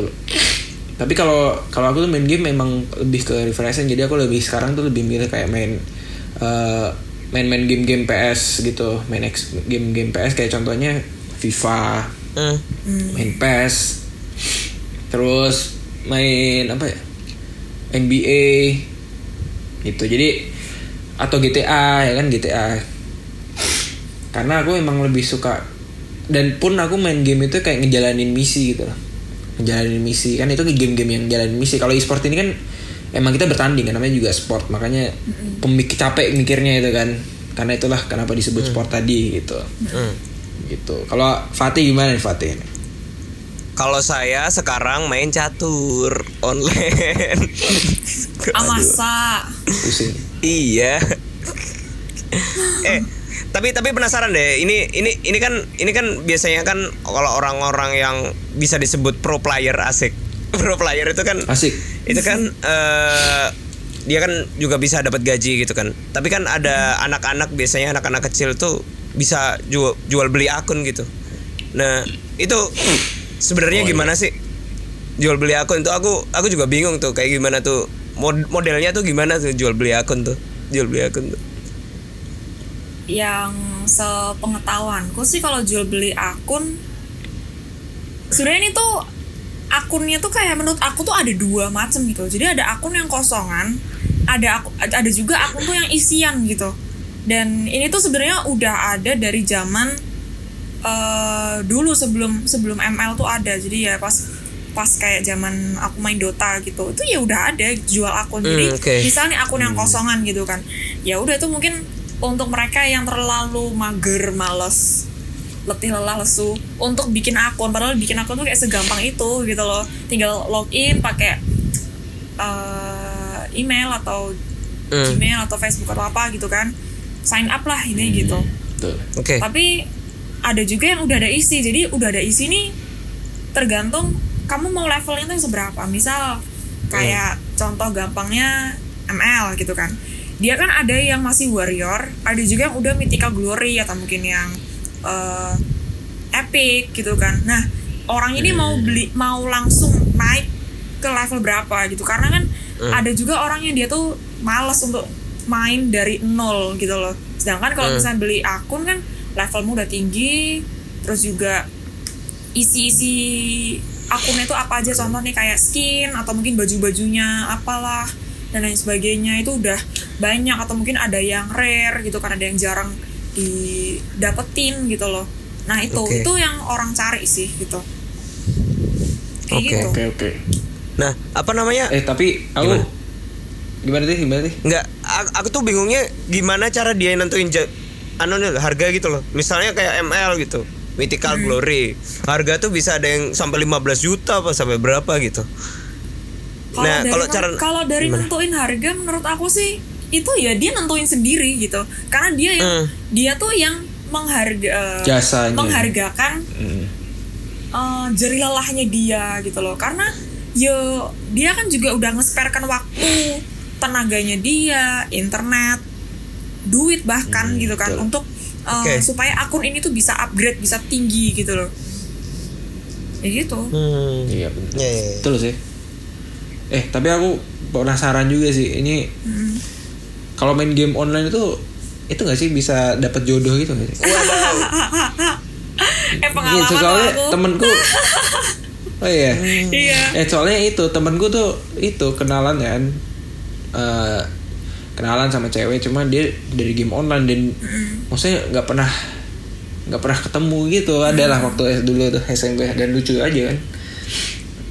A: Tapi kalau kalau aku tuh main game memang lebih ke refreshing. Jadi aku lebih sekarang tuh lebih milih kayak main eh, main-main game-game PS gitu. Main ex- game-game PS kayak contohnya FIFA
B: Hmm.
A: main PES terus main apa ya NBA itu jadi atau GTA ya kan GTA karena aku emang lebih suka dan pun aku main game itu kayak ngejalanin misi gitu loh. Ngejalanin misi. Kan itu game-game yang jalanin misi. Kalau e-sport ini kan emang kita bertanding kan namanya juga sport. Makanya pemik capek mikirnya itu kan. Karena itulah kenapa disebut sport tadi gitu.
B: Hmm.
A: gitu. Kalau Fatih gimana nih Fatih?
B: Kalau saya sekarang main catur online.
C: Ah masa?
A: pusing.
B: Iya. *laughs* eh, tapi tapi penasaran deh. Ini ini ini kan ini kan biasanya kan kalau orang-orang yang bisa disebut pro player asik. *laughs* Pro player itu kan
A: asik
B: itu kan eh dia kan juga bisa dapat gaji gitu kan tapi kan ada anak-anak biasanya anak-anak kecil tuh bisa jual jual beli akun gitu nah itu sebenarnya
A: Oh, iya.
B: gimana sih jual beli akun tuh aku aku juga bingung tuh kayak gimana tuh Mod- modelnya tuh gimana tuh jual beli akun tuh jual beli akun tuh
C: Yang sepengetahuanku sih kalau jual beli akun sebenarnya ini tuh akunnya tuh kayak menurut aku tuh ada dua macam gitu. Jadi ada akun yang kosongan, ada aku, ada juga akun tuh yang isian gitu. Dan ini tuh sebenarnya udah ada dari zaman eh dulu sebelum sebelum ML tuh ada. Jadi ya pas pas kayak zaman aku main Dota gitu itu ya udah ada jual akun jadi
B: Hmm, oke.
C: misalnya akun yang kosongan gitu kan ya udah tuh mungkin untuk mereka yang terlalu mager, males, letih lelah lesu untuk bikin akun. Padahal bikin akun tuh kayak segampang itu gitu loh. Tinggal login pakai uh, email atau
B: Hmm.
C: Gmail atau Facebook atau apa gitu kan. Sign up lah ini gitu.
A: Betul.
B: Oke.
C: tapi ada juga yang udah ada isi. Jadi udah ada isi nih tergantung kamu mau levelnya tuh seberapa. Misal kayak contoh gampangnya ML gitu kan dia kan ada yang masih warrior ada juga yang udah mythical glory atau mungkin yang eh, epic gitu kan. Nah orang ini mau beli mau langsung naik ke level berapa gitu. Karena kan
B: Hmm.
C: ada juga orang yang dia tuh males untuk main dari nol gitu loh. Sedangkan kalau
B: Hmm.
C: misalnya beli akun kan levelmu udah tinggi terus juga isi-isi akunnya itu apa aja. Contohnya kayak skin atau mungkin baju-bajunya apalah dan lain sebagainya itu udah banyak atau mungkin ada yang rare gitu kan ada yang jarang didapetin gitu loh nah itu
B: Oke.
C: itu yang orang cari sih gitu kayak
B: Oke.
C: gitu
A: Oke oke.
B: Nah, apa namanya?
A: Eh tapi aku
B: Gimana?
A: gimana sih gimana sih?
B: Enggak, aku, aku tuh bingungnya gimana cara dia nentuin anu nih, harga gitu loh. Misalnya kayak ML gitu. Mythical Glory. Harga tuh bisa ada yang sampai 15 juta apa sampai berapa gitu.
C: Kalau
B: Nah,
C: dari
B: kalau
C: men-
B: cara-
C: kalau dari
B: gimana?
C: nentuin harga menurut aku sih itu ya dia nentuin sendiri gitu. Karena dia yang
B: Hmm.
C: dia tuh yang mengharga
A: Jasanya.
C: menghargakan
A: Hmm.
C: eh, jeri lelahnya dia gitu loh. Karena yo dia kan juga udah nge-sparekan waktu, tenaganya dia, internet, duit bahkan
A: Hmm,
C: gitu kan
A: betul.
C: untuk eh,
B: Oke.
C: supaya akun ini tuh bisa upgrade, bisa tinggi gitu loh. Ya gitu.
B: Hmm.
A: Iya betul.
B: Ya, ya, ya.
A: Betul sih. Eh tapi aku penasaran juga sih ini
C: Hmm.
A: kalau main game online itu itu nggak sih bisa dapat jodoh gitu nggak sih? *laughs*
C: Eh pengalaman
A: soalnya
C: loh aku.
A: temenku *laughs* Oh iya.
C: Iya.
A: Eh soalnya itu temenku tuh itu kenalan kan eh, kenalan sama cewek cuma dia dari game online dan maksudnya nggak pernah nggak pernah ketemu gitu adalah waktu dulu tuh SMP dan lucu aja kan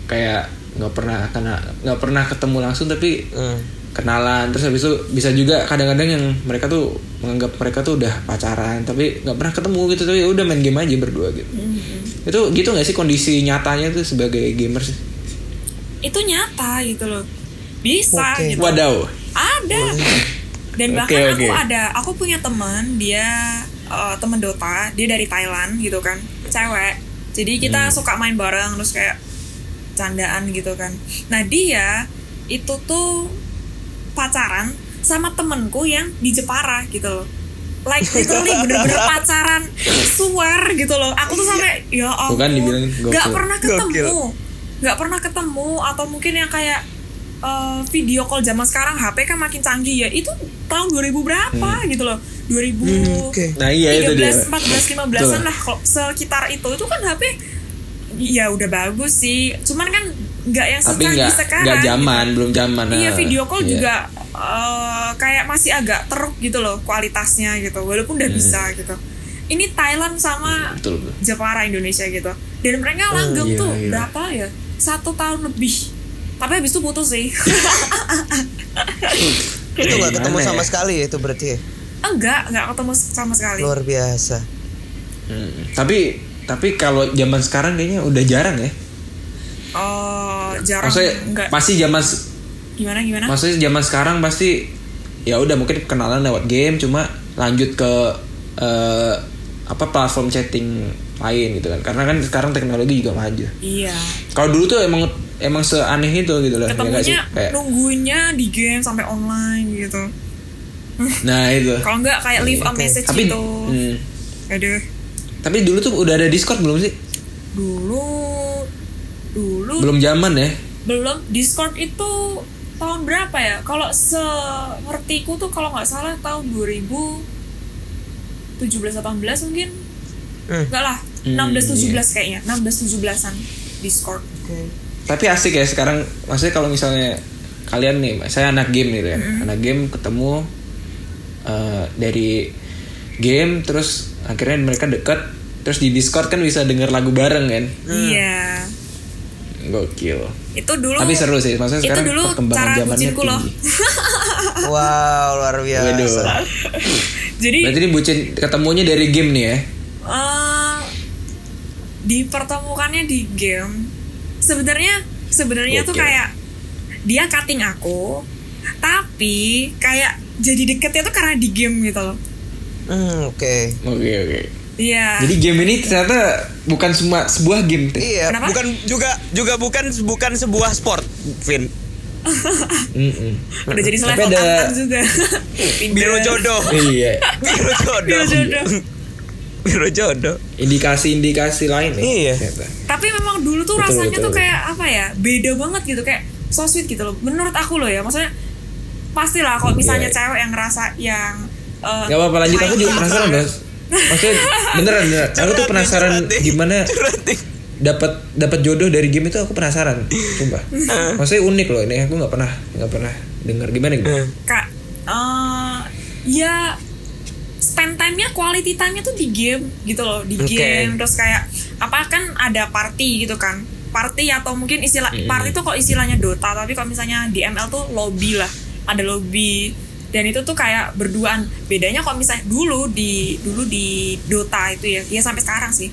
A: kayak nggak pernah karena nggak pernah ketemu langsung tapi
B: Hmm.
A: kenalan. Terus habis itu bisa juga kadang-kadang yang mereka tuh menganggap mereka tuh udah pacaran tapi nggak pernah ketemu gitu. Tapi ya udah main game aja berdua gitu. Itu gitu nggak sih kondisi nyatanya tuh sebagai gamer sih?
C: Itu nyata gitu loh. Bisa
B: Oke.
C: gitu.
A: Wadaw.
C: Ada. Dan
A: Oke,
C: bahkan aku
A: oke.
C: ada. Aku punya teman dia eh, teman Dota. Dia dari Thailand gitu kan. Cewek. Jadi kita
A: Hmm.
C: suka main bareng terus kayak candaan gitu kan. Nah dia itu tuh pacaran sama temenku yang di Jepara gitu loh. Like literally bener-bener *laughs* pacaran suar gitu loh. Aku tuh sampai ya
A: Tuh
C: ampun
A: kan dibilangin
C: nggak
A: gokil.
C: pernah
B: Gokil.
C: ketemu. Nggak pernah ketemu atau mungkin yang kayak eh, video call zaman sekarang HP kan makin canggih ya. Itu tahun 2000 berapa gitu loh. 2000
B: Oke.
A: nah iya itu dia.
C: 13, 14, 15 an
A: Betul.
C: lah kalau sekitar itu. Itu kan HP ya udah bagus sih cuman kan nggak yang
A: tapi nggak
C: sekarang
A: nggak
C: gitu.
A: zaman belum zaman
C: Iya
A: nah.
C: video call
A: Iya.
C: juga eh, kayak masih agak teruk gitu loh kualitasnya gitu walaupun udah bisa gitu. Ini Thailand sama
A: betul betul
C: Jepara Indonesia gitu dan mereka langgeng
A: iya,
C: tuh
A: iya.
C: berapa ya satu tahun lebih tapi habis itu putus sih *laughs*
B: Itu nggak ketemu sama
A: ya?
B: sekali ya itu berarti ya?
C: enggak enggak ketemu sama sekali
B: luar biasa.
A: Hmm. tapi tapi kalau zaman sekarang kayaknya udah jarang ya.
C: Oh jarang
A: maksudnya
C: enggak
A: pasti zaman
C: gimana gimana?
A: maksudnya zaman sekarang pasti ya udah mungkin kenalan lewat game cuma lanjut ke eh, apa platform chatting lain gitu kan. Karena kan sekarang teknologi juga maju.
C: Iya.
A: Kalau dulu tuh emang emang seaneh itu gitu loh ya nggak sih?
C: Ketemunya
A: kayak
C: nungguinnya di game sampai online gitu.
A: Nah itu.
C: Kalau enggak kayak leave a message
A: tapi
C: gitu.
A: hmm,
C: aduh
A: tapi dulu tuh udah ada discord belum sih
C: dulu dulu
A: belum zaman ya
C: belum Discord itu tahun berapa ya? Kalau sepertiku tuh kalau nggak salah tahun 2017 18 mungkin.
B: Hmm.
C: Enggak lah,
A: Hmm,
C: 16 17 kayaknya. 16 17-an Discord.
A: tapi asik ya sekarang maksudnya kalau misalnya kalian nih saya anak game gitu ya anak game ketemu eh, dari game terus akhirnya mereka deket terus di discord kan bisa denger lagu bareng kan
C: Iya.
A: gokil
C: Itu dulu
A: tapi seru sih maksudnya
C: itu
A: sekarang
C: dulu
A: perkembangan
C: cara
A: zamannya
C: bucinku loh.
A: tinggi *laughs*
B: Wow, luar biasa.
A: Waduh.
C: Jadi
A: Berarti ini bucin ketemunya dari game nih ya.
C: eh dipertemukannya di game. Sebenarnya sebenarnya tuh kayak dia cutting aku, tapi kayak jadi deketnya tuh karena di game gitu loh.
B: Hmm, oke.
A: Oke oke.
C: Iya.
A: Jadi game ini ternyata bukan semua sebuah game. Teh.
B: Iya,
C: Kenapa?
B: bukan juga juga bukan bukan sebuah sport, Vin. *laughs*
A: Mm-mm.
C: udah jadi selevel
A: ada-
C: juga. *laughs*
B: Biro jodoh. *laughs*
A: Iya.
B: Biro jodoh.
C: Biro jodoh.
B: Biro jodoh.
A: Indikasi-indikasi lain nih.
B: Iya.
A: ternyata.
C: Tapi memang dulu tuh
A: Betul,
C: rasanya
A: betul.
C: tuh kayak apa ya? Beda banget gitu kayak so sweet gitu loh. Menurut aku loh ya, maksudnya pastilah kalau misalnya
A: Iya.
C: cewek yang ngerasa yang eh,
A: Gak apa-apa lanjut aku juga penasaran bos. Maksudnya beneran beneran. *laughs* Aku tuh penasaran gimana *laughs* dapat dapat jodoh dari game itu aku penasaran. Coba. Maksudnya unik loh ini aku nggak pernah nggak pernah dengar gimana gitu.
C: Kak, eh, ya spend time-nya quality time-nya tuh di game gitu loh, di
B: Oke.
C: game terus kayak apa kan ada party gitu kan. Party atau mungkin istilah party tuh kok istilahnya Dota, tapi kalau misalnya di ML tuh lobby lah. Ada lobby dan itu tuh kayak berduaan. Bedanya kalau misalnya dulu di dulu di Dota itu ya, ya sampai sekarang sih.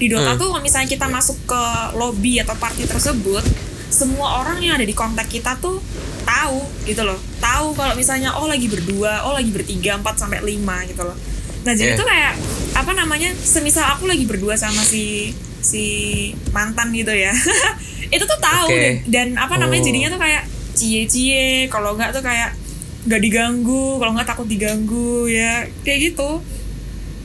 C: Di Dota tuh kalau misalnya kita masuk ke lobby atau party tersebut, semua orang yang ada di kontak kita tuh tahu gitu loh. Tahu kalau misalnya oh lagi berdua, oh lagi bertiga, empat sampai lima gitu loh. Nah, jadi
B: Iya.
C: tuh kayak apa namanya? Semisal aku lagi berdua sama si si mantan gitu ya. *laughs* itu tuh tahu
B: Oke.
C: dan, dan apa namanya
A: Oh.
C: jadinya tuh kayak cie-cie, kalau enggak tuh kayak nggak diganggu, kalau nggak takut diganggu ya, kayak gitu.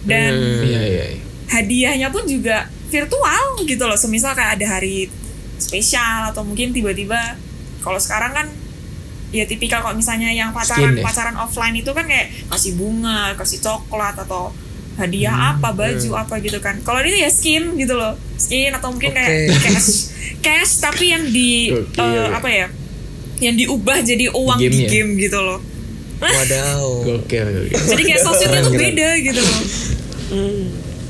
C: Dan
B: Hmm.
A: Iya iya. iya.
C: hadiahnya pun juga virtual gitu loh semisal kayak ada hari spesial atau mungkin tiba-tiba kalau sekarang kan ya tipikal kalau misalnya yang pacaran
A: Skin ya?
C: pacaran offline itu kan kayak kasih bunga kasih coklat atau hadiah apa baju apa gitu kan kalau ini ya skin gitu loh skin atau mungkin kayak
B: Oke.
C: cash cash tapi yang di
A: Oke,
C: eh,
A: oke.
C: apa ya yang diubah jadi uang di
A: Gamenya.
C: game gitu loh
B: Wadaw. *laughs*
A: Oke oke.
C: jadi kayak sosialnya tuh beda gitu loh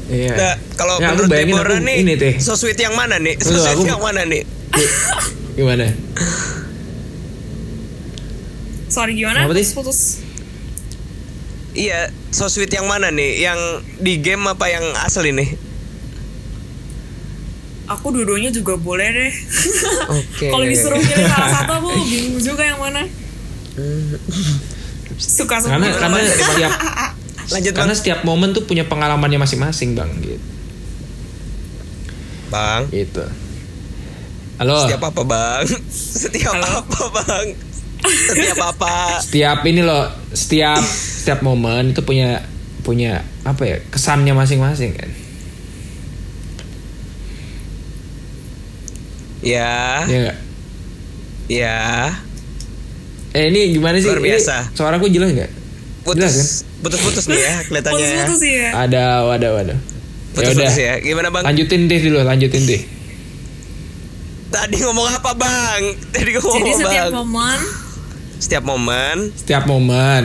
A: Iya.
B: Nah, kalau
A: Ya,
B: menurut Deborah
A: aku
B: nih,
A: ini, Teh.
B: so sweet yang mana nih? So
A: Tunggu,
B: sweet
A: aku-
B: yang mana nih? *laughs*
A: Gimana?
C: sorry gimana
A: Tis?
C: putus
B: Iya, so sweet yang mana nih? Yang di game apa yang asli nih?
C: Aku dua-duanya juga boleh deh
B: Oke. *laughs*
C: kalau disuruh pilih salah satu aku bingung juga yang mana suka semua
A: Karena karena setiap *laughs*
B: Lanjut
A: karena
B: bang.
A: setiap momen tuh punya pengalamannya masing-masing bang gitu.
B: Bang.
A: Gitu. Halo.
B: Setiap apa bang? Setiap apa bang? Setiap apa?
A: Setiap ini loh, setiap setiap momen itu punya punya apa ya kesannya masing-masing kan.
B: Ya,
A: Ya nggak?
B: ya.
A: Eh ini gimana sih?
B: Luar
A: Ini
B: biasa.
A: suaraku jelas nggak? Jelas kan?
B: Putus, putus-putus nih ya kelihatannya ya.
C: putus-putus sih ya
A: Ada, wadah, wadah. Ya udah.
B: Putus-putus ya. Gimana bang?
A: Lanjutin deh dulu, lanjutin deh.
B: Tadi ngomong apa bang? Tadi ngomong
C: jadi
B: apa
C: setiap
B: bang?
C: momen
B: Setiap momen.
A: Setiap momen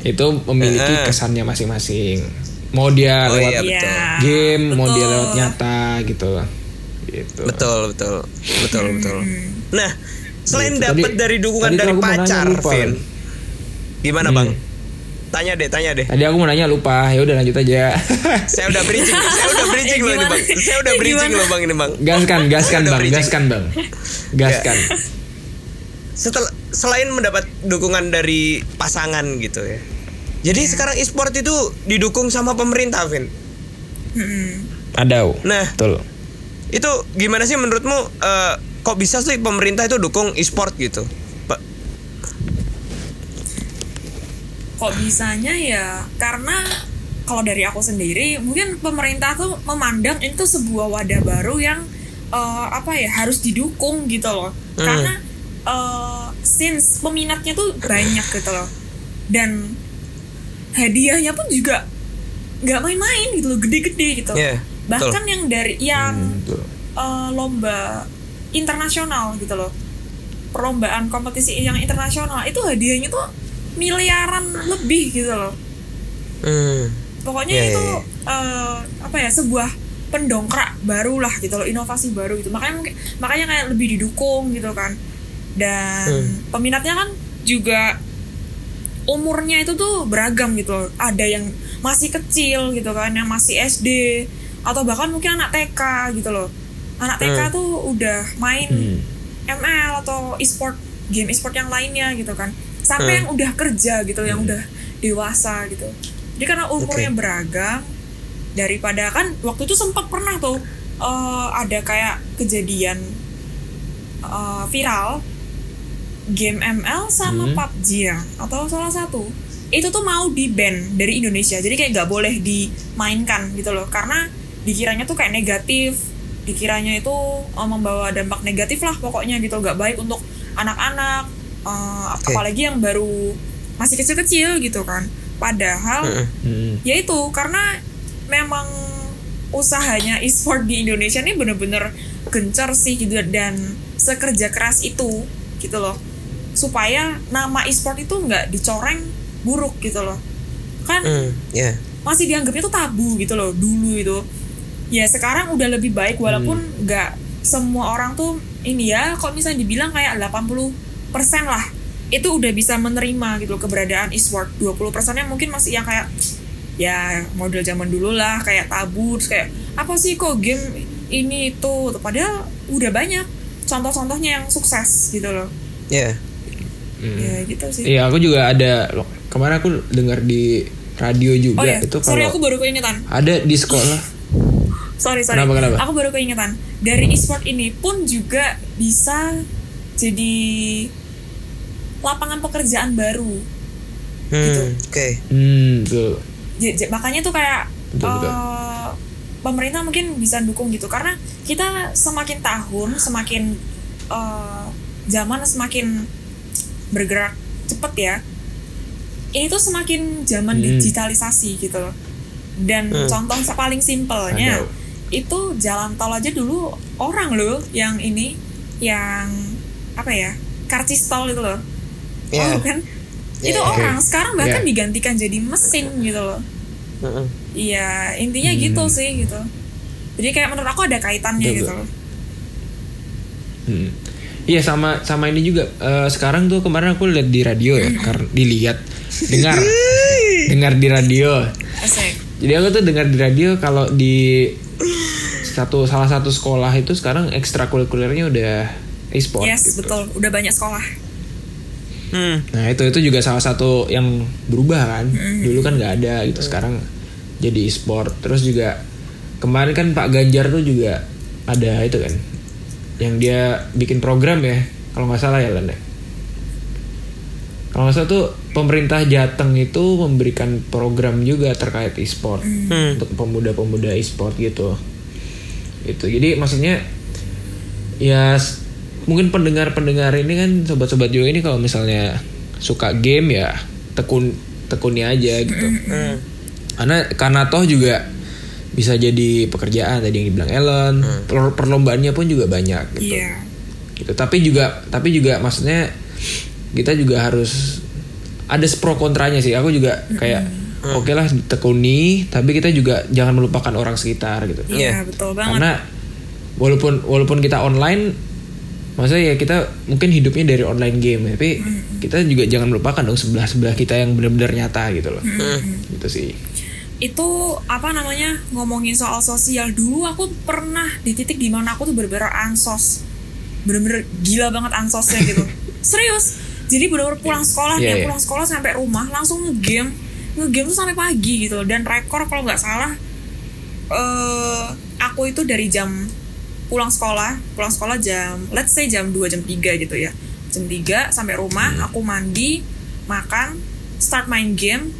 A: itu memiliki
B: Heeh.
A: kesannya masing-masing. Mau dia
B: Oh,
A: lewat
B: iya,
C: Iya,
B: betul.
A: game, mau dia
C: betul.
A: lewat nyata gitu. Gitu.
B: Betul, betul, betul, betul. Nah, selain
A: Gitu.
B: dapat dari dukungan dari
A: nanya,
B: pacar,
A: lupa.
B: Vin. Gimana
A: Hmm.
B: bang? Tanya deh, tanya deh.
A: Tadi aku mau nanya lupa, ya udah lanjut aja. *laughs*
B: Saya udah bridging, *laughs* saya udah bridging loh ini bang. Saya udah bridging loh bang ini bang.
A: gaskan, gaskan bang,
B: bridging.
A: gaskan bang, *laughs* gaskan.
B: Setelah selain mendapat dukungan dari pasangan gitu ya. Jadi
A: Iya.
B: sekarang e-sport itu didukung sama pemerintah, Vin.
C: mm-mm.
A: Ada.
B: Nah,
A: Betul.
B: Itu gimana sih menurutmu? eh, kok bisa sih pemerintah itu dukung e-sport gitu? Pak,
C: kok bisanya ya karena kalau dari aku sendiri mungkin pemerintah tuh memandang itu sebuah wadah baru yang eh, apa ya harus didukung gitu loh
B: Hmm.
C: karena eh, since peminatnya tuh banyak gitu loh dan hadiahnya pun juga nggak main-main gitu loh gede-gede gitu
B: Iya,
C: bahkan yang dari yang
A: Hmm, betul.
C: eh, lomba internasional gitu loh. Perlombaan kompetisi yang internasional itu hadiahnya tuh miliaran lebih gitu loh.
B: Hmm,
C: pokoknya
B: Iya,
C: itu
B: iya,
C: eh, apa ya sebuah pendongkrak baru lah gitu loh inovasi baru gitu. Makanya mungkin makanya kayak lebih didukung gitu kan. Dan
B: Hmm.
C: peminatnya kan juga umurnya itu tuh beragam gitu loh. Ada yang masih kecil gitu kan, yang masih SD atau bahkan mungkin anak TK gitu loh. Anak TK
B: Hmm.
C: tuh udah main
A: Hmm.
C: ML atau e-sport game e-sport yang lainnya gitu kan. Sampai
B: Hmm.
C: yang udah kerja gitu, yang udah dewasa gitu. Jadi karena umurnya
B: Oke.
C: beragam daripada kan waktu itu sempat pernah tuh eh, ada kayak kejadian eh, viral game ML sama
A: Hmm.
C: PUBG ya atau salah satu itu tuh mau di ban dari Indonesia jadi kayak nggak boleh dimainkan gitu loh karena dikiranya tuh kayak negatif dikiranya itu eh, membawa dampak negatif lah pokoknya gitu nggak baik untuk anak-anak eh,
B: Oke.
C: apalagi yang baru masih kecil-kecil gitu kan padahal
B: Heeh.
A: Hmm.
C: ya itu karena memang usahanya e-sport di Indonesia ini bener-bener gencar sih gitu dan sekerja keras itu gitu loh supaya nama e-sport itu nggak dicoreng buruk gitu loh kan
B: Hmm, ya.
C: masih dianggapnya tuh tabu gitu loh dulu itu ya sekarang udah lebih baik walaupun nggak semua orang tuh ini ya kok misalnya dibilang kayak 80% lah itu udah bisa menerima gitu loh keberadaan e-sport 20% nya mungkin masih yang kayak ya model zaman dulu lah kayak tabu terus kayak apa sih kok game ini itu padahal udah banyak contoh-contohnya yang sukses gitu loh
B: Ya.
C: ya gitu sih
A: Iya, aku juga ada loh. Kemarin aku dengar di radio juga
C: oh ya
A: itu
C: sorry
A: kalau
C: aku baru keingetan
A: ada di sekolah.
C: Sorry sorry
A: Kenapa, kenapa?
C: aku baru keingetan dari e-sport ini pun juga bisa jadi lapangan pekerjaan baru
B: Hmm,
C: Gitu.
B: oke.
A: Hmm, betul.
C: Makanya tuh kayak
A: Betul, betul.
C: eh, pemerintah mungkin bisa dukung gitu karena kita semakin tahun semakin eh, zaman semakin bergerak cepet ya ini tuh semakin zaman
A: Hmm.
C: digitalisasi gitu loh dan
B: Hmm.
C: contoh paling simpelnya itu jalan tol aja dulu orang loh yang ini yang apa ya karcis tol itu loh
B: Ya.
C: oh kan
B: Ya,
C: itu
B: ya.
C: orang sekarang bahkan
A: Ya.
C: digantikan jadi mesin gitu loh
B: Heeh.
C: Iya, intinya
A: Hmm.
C: gitu sih gitu. Jadi kayak menurut aku ada kaitannya
A: Betul,
C: gitu loh.
A: Hmm. Iya sama sama ini juga Eh, sekarang tuh kemarin aku lihat di radio ya, karena dilihat dengar *laughs* dengar di radio. Jadi aku tuh dengar di radio kalau di satu salah satu sekolah itu sekarang ekstrakurikulernya udah e-sport
C: yes,
A: gitu.
C: betul. Udah banyak sekolah.
B: Hmm.
A: Nah itu itu juga salah satu yang berubah kan. Dulu kan nggak ada gitu. Sekarang jadi e-sport. Terus juga kemarin kan Pak Ganjar tuh juga ada itu kan, yang dia bikin program ya. Kalau nggak salah ya Len ya. Kalau nggak salah tuh pemerintah Jateng itu memberikan program juga terkait e-sport
B: Hmm.
A: untuk pemuda-pemuda e-sport gitu. Itu jadi maksudnya ya mungkin pendengar-pendengar ini kan sobat-sobat juga ini kalau misalnya suka game ya tekun tekuni aja gitu.
B: Hmm.
A: Karena karena toh juga bisa jadi pekerjaan tadi yang dibilang Ellen, per- perlombaannya pun juga banyak gitu.
C: Iya.
A: Gitu. Tapi juga tapi juga maksudnya kita juga harus ada pro kontranya sih. Aku juga kayak oke lah tekuni, tapi kita juga jangan melupakan orang sekitar gitu.
C: Iya,
B: Iya.
C: betul banget.
A: Karena walaupun walaupun kita online, maksudnya ya kita mungkin hidupnya dari online game, tapi kita juga jangan melupakan dong sebelah sebelah kita yang benar-benar nyata gitu loh. Gitu sih.
C: itu apa namanya ngomongin soal sosial dulu aku pernah di titik di mana aku tuh bener-bener ansos bener-bener gila banget ansosnya gitu *laughs* serius jadi bener-bener pulang sekolah
A: Iya,
C: nih
A: iya.
C: pulang sekolah sampai rumah langsung ngegame. Ngegame tuh sampai pagi gitu dan rekor kalau nggak salah eh aku itu dari jam pulang sekolah pulang sekolah jam let's say jam 2 jam 3 gitu ya. Jam 3 sampai rumah aku mandi makan start main game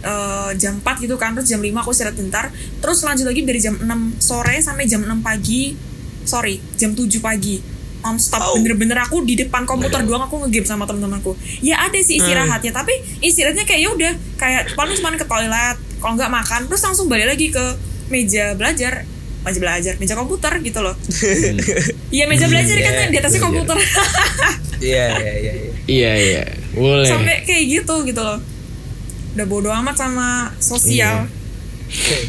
C: eh, jam 4 gitu kan. Terus jam 5 aku istirahat bentar. Terus lanjut lagi dari jam 6 sore sampai jam 6 pagi. Sorry jam 7 pagi non stop. Bener-bener aku di depan komputer doang aku ngegame sama temen-temenku. Ya ada sih istirahatnya tapi istirahatnya kayak ya udah kayak paling cuma ke toilet kalau nggak makan terus langsung balik lagi ke meja belajar. Meja belajar meja komputer gitu loh. Iya meja belajar kan
A: Iya,
C: di atasnya komputer.
B: Iya, iya, iya. iya.
A: Iya iya, boleh.
C: sampai kayak gitu gitu loh. Udah bodo amat sama sosial.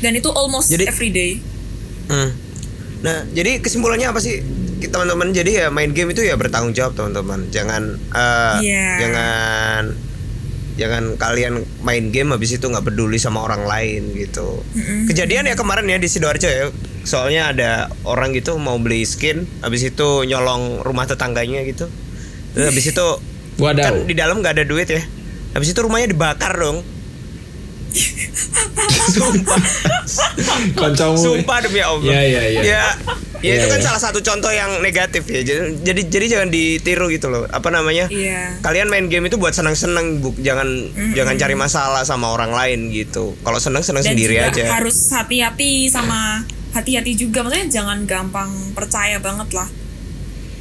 C: Dan itu almost
B: Jadi-
C: every day.
B: Hmm. Nah, jadi kesimpulannya apa sih? Kita teman-teman jadi ya main game itu ya bertanggung jawab teman-teman. Jangan eh,
C: Iya.
B: jangan jangan kalian main game habis itu nggak peduli sama orang lain gitu kejadian ya kemarin ya di sidoarjo ya soalnya ada orang gitu mau beli skin habis itu nyolong rumah tetangganya gitu Terus habis itu
A: Wadaw.
B: kan di dalam nggak ada duit ya habis itu rumahnya dibakar dong sumpah
A: Kancamu.
B: sumpah demi allah
A: Iya, iya, iya.
B: ya ya itu
A: Iya,
B: kan
A: iya.
B: salah satu contoh yang negatif ya jadi jadi jadi jangan ditiru gitu loh apa namanya
C: Iya.
B: kalian main game itu buat senang-senang bu jangan jangan cari masalah sama orang lain gitu kalau senang senang
C: Dan
B: sendiri
C: juga
B: aja
C: harus hati-hati sama hati-hati juga maksudnya jangan gampang percaya banget lah.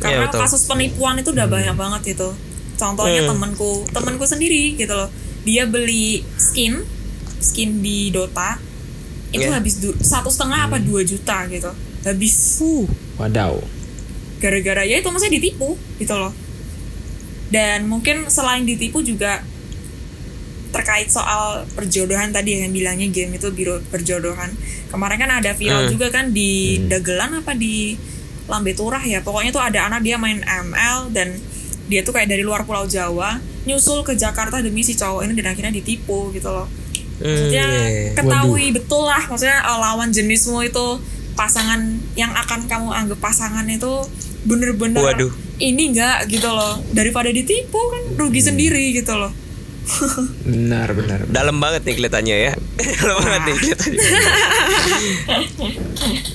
C: Karena
B: Iya, betul.
C: kasus penipuan itu udah banyak banget itu. Contohnya
B: Hmm.
C: temanku, temanku sendiri gitu loh. Dia beli skin, skin di Dota itu
B: Iya.
C: habis satu setengah apa dua juta gitu. Habis
A: Wadaw.
C: gara-gara ya itu maksudnya ditipu gitu loh dan mungkin selain ditipu juga terkait soal perjodohan tadi yang bilangnya game itu biro perjodohan kemarin kan ada viral
B: Hmm.
C: juga kan di Dagelan apa di Lambe Turah ya pokoknya tuh ada anak dia main ML dan dia tuh kayak dari luar Pulau Jawa nyusul ke Jakarta demi si cowok ini dan akhirnya ditipu gitu loh maksudnya
B: Hmm, iya, iya.
C: ketahui betul lah maksudnya eh, lawan jenismu itu pasangan yang akan kamu anggap pasangan itu bener-bener
B: Waduh.
C: ini enggak gitu loh daripada ditipu kan rugi sendiri gitu loh
A: Benar, benar.
B: dalam banget nih kelihatannya ya dalam banget nih kelihatannya *laughs*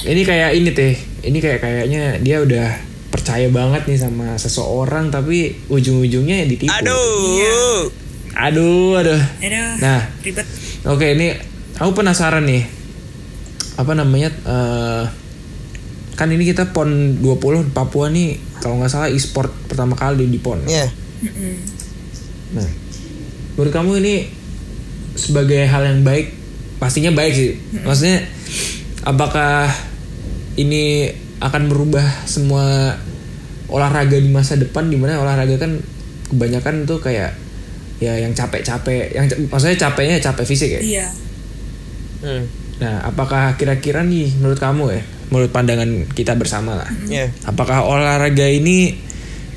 A: Ini kayak ini teh. Ini kayak kayaknya dia udah percaya banget nih sama seseorang tapi ujung-ujungnya ditipu.
B: aduh
A: Aduh, aduh.
C: Aduh,
A: Nah,
C: ribet
A: Oke, ini aku penasaran nih. Apa namanya? eh, kan ini kita PON 20 Papua nih kalau nggak salah e-sport pertama kali di PON.
B: ya
A: Nah, menurut kamu ini sebagai hal yang baik, pastinya baik sih. Maksudnya, apakah ini akan merubah semua olahraga di masa depan? Di mana olahraga kan kebanyakan tuh kayak ya yang capek-capek, yang maksudnya capeknya capek fisik ya.
C: iya
B: Hmm.
A: Nah, apakah kira-kira nih menurut kamu ya, menurut pandangan kita bersama lah,
B: ya
A: apakah olahraga ini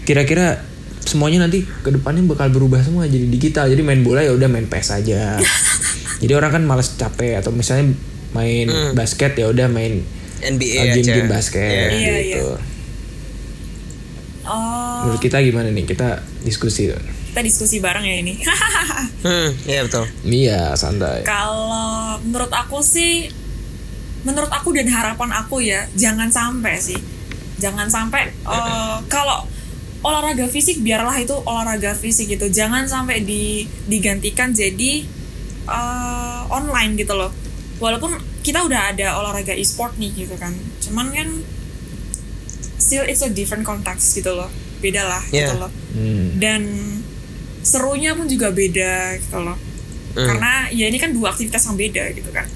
A: kira-kira semuanya nanti ke depannya bakal berubah semua jadi digital, jadi main bola ya udah main PES aja. *laughs* jadi orang kan malas capek atau misalnya main basket ya udah main
B: NBA
A: uh,
B: aja
A: basket
C: Iya,
A: gitu.
C: iya. oh
A: Menurut kita gimana nih? Kita diskusi.
C: Kita diskusi bareng ya ini. *laughs*
B: Hmm iya betul.
A: Iya, santai.
C: kalau menurut aku sih menurut aku dan harapan aku ya jangan sampai sih. Jangan sampai eh, kalau olahraga fisik biarlah itu olahraga fisik gitu. Jangan sampai di digantikan jadi eh, online gitu loh. Walaupun kita udah ada olahraga e-sport nih gitu kan. Cuman kan still it's a different context gitu loh. Beda lah gitu
B: Yeah.
C: loh.
A: Hmm.
C: dan serunya pun juga beda gitu loh.
B: Hmm.
C: karena ya ini kan dua aktivitas yang beda gitu kan.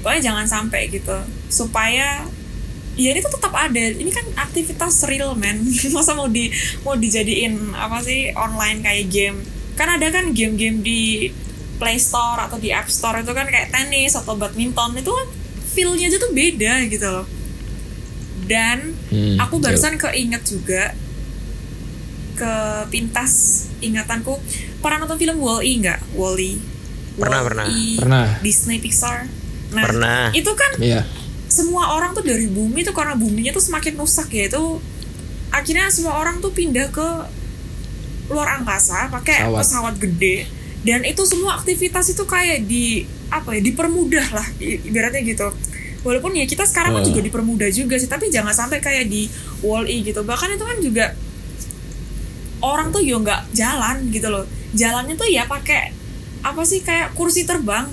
C: Pokoknya jangan sampai gitu. Supaya ya ini tuh tetap ada. Ini kan aktivitas real man *laughs* masa mau di mau dijadiin apa sih online kayak game. Kan ada kan game-game di Play Store atau di App Store itu kan kayak tenis atau badminton. Itu kan feel-nya aja tuh beda gitu loh. Dan
A: Hmm,
C: aku
A: betul.
C: barusan keinget juga ke pintas ingatanku pernah nonton film Wall-E nggak Wall-E
B: Pernah,
C: Wall-E,
A: Pernah.
C: Disney Pixar nah
B: Pernah.
C: itu kan
A: Iya.
C: semua orang tuh dari bumi tuh karena buminya tuh semakin rusak ya itu akhirnya semua orang tuh pindah ke luar angkasa pakai
A: Pesawat.
C: pesawat. gede dan itu semua aktivitas itu kayak di apa ya dipermudah lah ibaratnya gitu walaupun ya kita sekarang kan
A: Oh.
C: juga dipermudah juga sih tapi jangan sampai kayak di wall e gitu bahkan itu kan juga orang tuh yo nggak jalan gitu loh jalannya tuh ya pakai apa sih kayak kursi terbang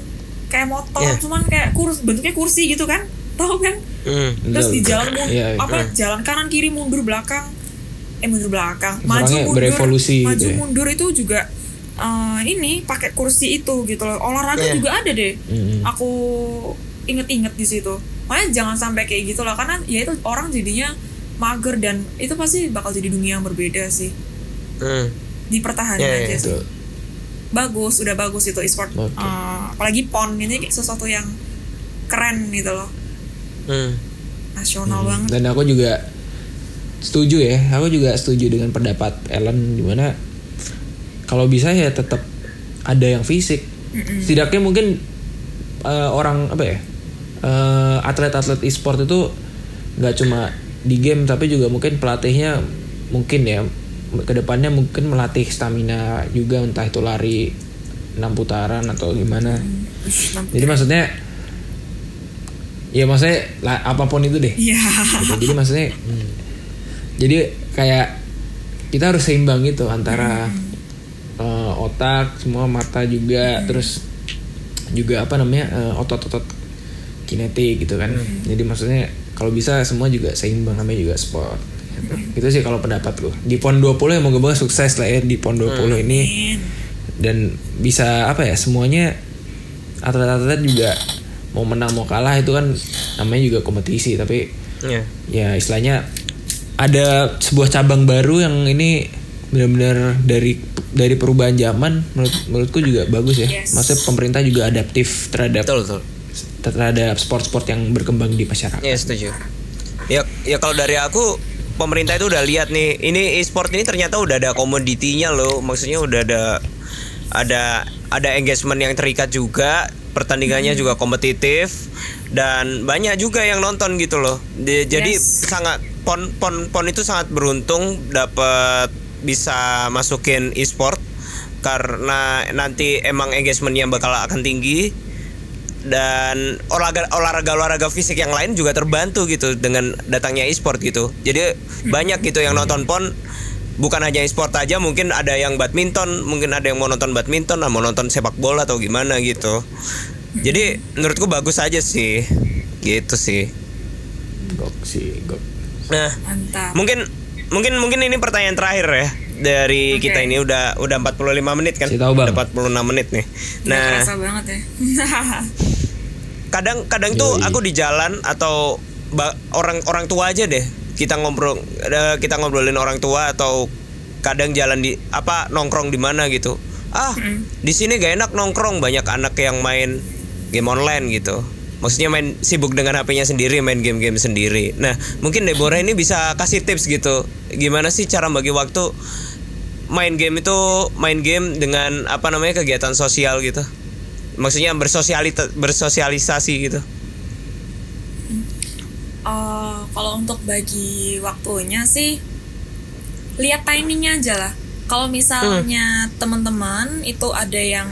C: kayak motor
B: Iya.
C: cuman kayak kursi bentuknya kursi gitu kan *laughs* tahu kan
B: Hmm.
C: terus di jalan mun-
A: Iya, iya.
C: apa jalan kanan kiri mundur belakang eh mundur belakang maju
A: Orangnya
C: mundur
A: berevolusi
C: maju
A: gitu ya.
C: mundur itu juga eh, ini pakai kursi itu gitu loh olahraga
B: Iya.
C: juga ada deh
A: Mm-mm.
C: aku inget-inget di situ makanya jangan sampai kayak gitu lah karena ya itu orang jadinya mager dan itu pasti bakal jadi dunia yang berbeda sih
B: Hmm.
C: dipertahankan
B: Iya, iya,
C: aja sih
A: Betul.
C: bagus udah bagus itu e-sport
A: Oke.
C: Eh, apalagi pon ini kayak sesuatu yang keren gitu loh
B: Hmm.
C: nasional banget
A: Dan aku juga setuju ya. Aku juga setuju dengan pendapat Ellen di mana kalau bisa ya tetap ada yang fisik setidaknya mungkin eh, orang apa ya eh, atlet-atlet e-sport itu nggak cuma di game tapi juga mungkin pelatihnya mungkin ya ke depannya mungkin melatih stamina juga entah itu lari enam putaran atau gimana. Jadi maksudnya ya maksudnya lah, apa pun itu deh.
C: Iya.
A: gitu. jadi maksudnya jadi kayak kita harus seimbang gitu antara eh, otak semua mata juga terus juga apa namanya eh, otot-otot kinetik gitu kan. Jadi maksudnya kalau bisa semua juga seimbang namanya juga sport gitu. itu sih kalau pendapatku di pon 20 ya moga-moga sukses lah ya di pon 20 ini
C: Amin.
A: dan bisa apa ya semuanya atlet-atlet juga mau menang mau kalah itu kan namanya juga kompetisi tapi
B: Iya.
A: ya istilahnya ada sebuah cabang baru yang ini benar-benar dari dari perubahan zaman menurut menurutku juga bagus ya
C: Yes.
A: maksudnya pemerintah juga adaptif terhadap
B: Betul betul.
A: terhadap sport-sport yang berkembang di masyarakat
B: Iya setuju. Ya ya kalau dari aku pemerintah itu udah lihat nih ini e-sport ini ternyata udah ada komoditinya loh. Maksudnya udah ada ada ada engagement yang terikat juga, pertandingannya juga kompetitif dan banyak juga yang nonton gitu loh. Di- Jadi
C: Yes.
B: sangat pon pon pon itu sangat beruntung dapat bisa masukin e-sport karena nanti emang engagementnya bakal akan tinggi dan olahraga olahraga olahraga fisik yang lain juga terbantu gitu dengan datangnya e-sport gitu jadi banyak gitu yang nonton pon bukan hanya e-sport aja mungkin ada yang badminton mungkin ada yang mau nonton badminton mau nonton sepak bola atau gimana gitu jadi menurutku bagus aja sih gitu sih
A: gok sih gok
B: nah
C: Mantap.
B: mungkin mungkin mungkin ini pertanyaan terakhir ya dari
C: Oke.
B: kita ini udah udah 45 menit kan
A: tahu, Bang.
B: udah 46 menit nih
C: Nggak
B: nah
C: kerasa banget ya. *laughs*
B: kadang kadang tuh
A: Yoi.
B: aku di jalan atau orang orang tua aja deh. Kita ngobrol eh, kita ngobrolin orang tua atau kadang jalan di apa nongkrong di mana gitu. Ah di sini gak enak nongkrong. Banyak anak yang main game online gitu. Maksudnya main sibuk dengan HP-nya sendiri main game-game sendiri. Nah mungkin Deborah ini bisa kasih tips gitu. Gimana sih cara bagi waktu main game itu main game dengan apa namanya kegiatan sosial gitu maksudnya bersosialita bersosialisasi gitu?
C: Eh, kalau untuk bagi waktunya sih lihat timingnya aja lah. Kalau misalnya teman-teman itu ada yang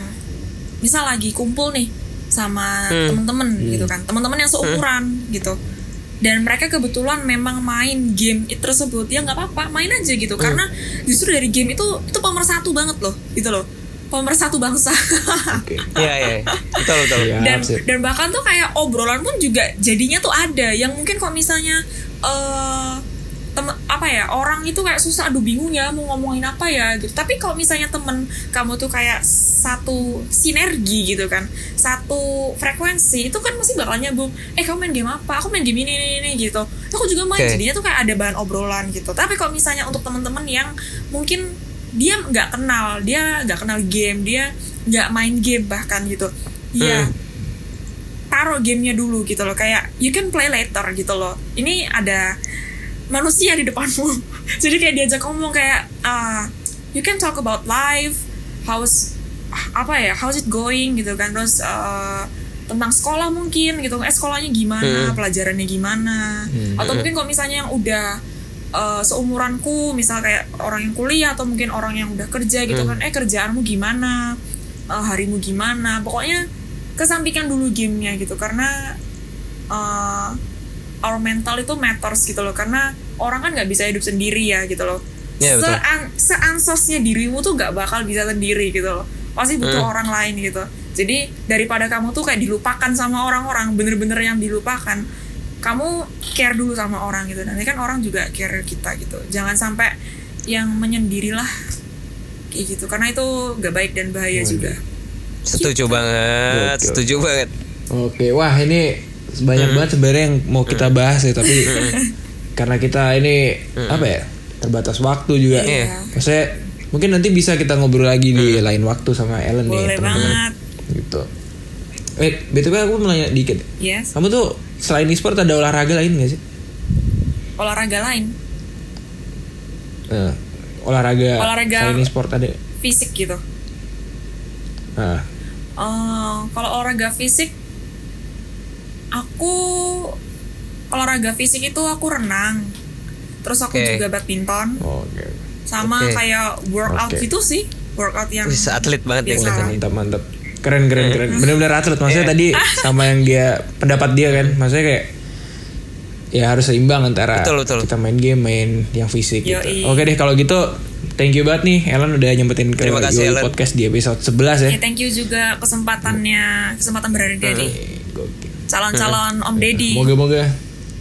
C: misal lagi kumpul nih sama
B: Hmm.
C: teman-teman gitu kan, teman-teman yang seumuran gitu. Dan mereka kebetulan memang main game itu tersebut. Ya nggak apa-apa main aja gitu. Karena justru dari game itu itu pemersatu banget loh gitu loh pemersatu bangsa.
A: Oke.
B: Iya iya. Betul betul.
A: Iya.
C: dan dan bahkan tuh kayak obrolan pun juga jadinya tuh ada. Yang mungkin kalau misalnya eh temen apa ya orang itu kayak susah aduh bingung ya mau ngomongin apa ya gitu. Tapi kalau misalnya temen kamu tuh kayak satu sinergi gitu kan satu frekuensi itu kan masih bakal nyambung. Eh kamu main game apa? Aku main game ini ini, ini gitu. Aku juga main.
B: Oke.
C: jadinya tuh kayak ada bahan obrolan gitu. Tapi kalau misalnya untuk temen-temen yang mungkin dia nggak kenal dia nggak kenal game dia nggak main game bahkan gitu. Ya
B: Hmm.
C: taruh gamenya dulu gitu loh kayak you can play later gitu loh. Ini ada manusia di depanmu. *laughs* Jadi kayak diajak ngomong kayak ah, you can talk about life how's apa ya how's it going gitu kan. Terus eh, tentang sekolah mungkin gitu. Eh sekolahnya gimana
B: Hmm.
C: pelajarannya gimana. Atau mungkin kalau misalnya yang udah eh, seumuranku misal kayak orang yang kuliah atau mungkin orang yang udah kerja gitu kan eh kerjaanmu gimana? Eh, harimu gimana? Pokoknya kesampingkan dulu gamenya gitu karena uh, our mental itu matters gitu loh karena orang kan nggak bisa hidup sendiri ya gitu loh.
B: Iya, betul.
C: Sean- seansosnya dirimu tuh nggak bakal bisa sendiri gitu loh. Pasti butuh
B: Hmm.
C: orang lain gitu. Jadi daripada kamu tuh kayak dilupakan sama orang-orang bener-bener yang dilupakan kamu care dulu sama orang gitu nanti kan orang juga care kita gitu jangan sampai yang menyendirilah kayak gitu karena itu gak baik dan bahaya juga
B: Setuju banget,
A: Gokil.
B: setuju banget.
A: Oke, wah ini banyak banget sebenarnya yang mau kita bahas ya, tapi karena kita ini apa ya terbatas waktu juga.
B: Iya.
A: Maksudnya mungkin nanti bisa kita ngobrol lagi di lain waktu sama Ellen nih,
C: boleh
A: teman-teman.
C: banget
A: Gitu. Eh, btw aku mau nanya dikit.
C: yes
A: Kamu tuh selain e-sport ada olahraga lain gak sih?
C: olahraga lain
A: Eh, olahraga,
C: Olahraga-
A: selain e-sport ada.
C: fisik gitu
A: Ah.
C: Eh, kalau olahraga fisik, aku kalau olahraga fisik itu aku renang. Terus aku
B: Oke.
C: juga badminton.
A: Oh, Oke.
C: Sama
B: Oke.
C: kayak workout
A: Oke.
C: gitu sih. Workout yang
B: Wih, atlet banget ya
C: biasa.
B: kelihatan.
A: Mantap mantap. Keren keren keren. Bener-bener atlet. Maksudnya tadi sama yang dia pendapat dia kan. Maksudnya kayak ya harus seimbang antara
B: Betul, betul.
A: kita main game main yang fisik gitu.
C: Yoi.
A: Oke deh kalau gitu thank you banget nih Ellen udah nyempetin ke
B: Terima kasih,
A: Yoi
B: Ellen.
A: podcast di episode 11 ya.
C: Ya, thank you juga kesempatannya, kesempatan berada di
A: Eh, gokil.
C: calon-calon Om Deddy.
A: Moga-moga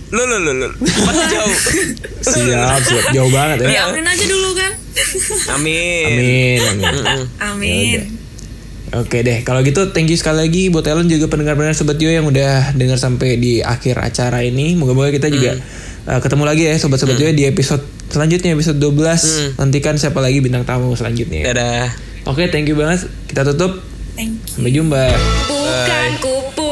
B: lu lu lu. Masih jauh. *laughs*
A: siap siap jauh banget ya.
C: Diamin aja dulu kan.
B: Amin.
A: Amin. amin.
C: Amin.
A: Oke deh, kalau gitu thank you sekali lagi buat Ellen juga pendengar-pendengar Sobat Yo yang udah dengar sampai di akhir acara ini. Moga-moga kita juga uh, ketemu lagi ya Sobat-Sobat Yo di episode selanjutnya, episode 12. Nantikan siapa lagi bintang tamu selanjutnya.
B: Dadah.
A: Oke, thank you banget. Kita tutup.
C: Thank you.
A: Sampai jumpa.
C: Bukan ku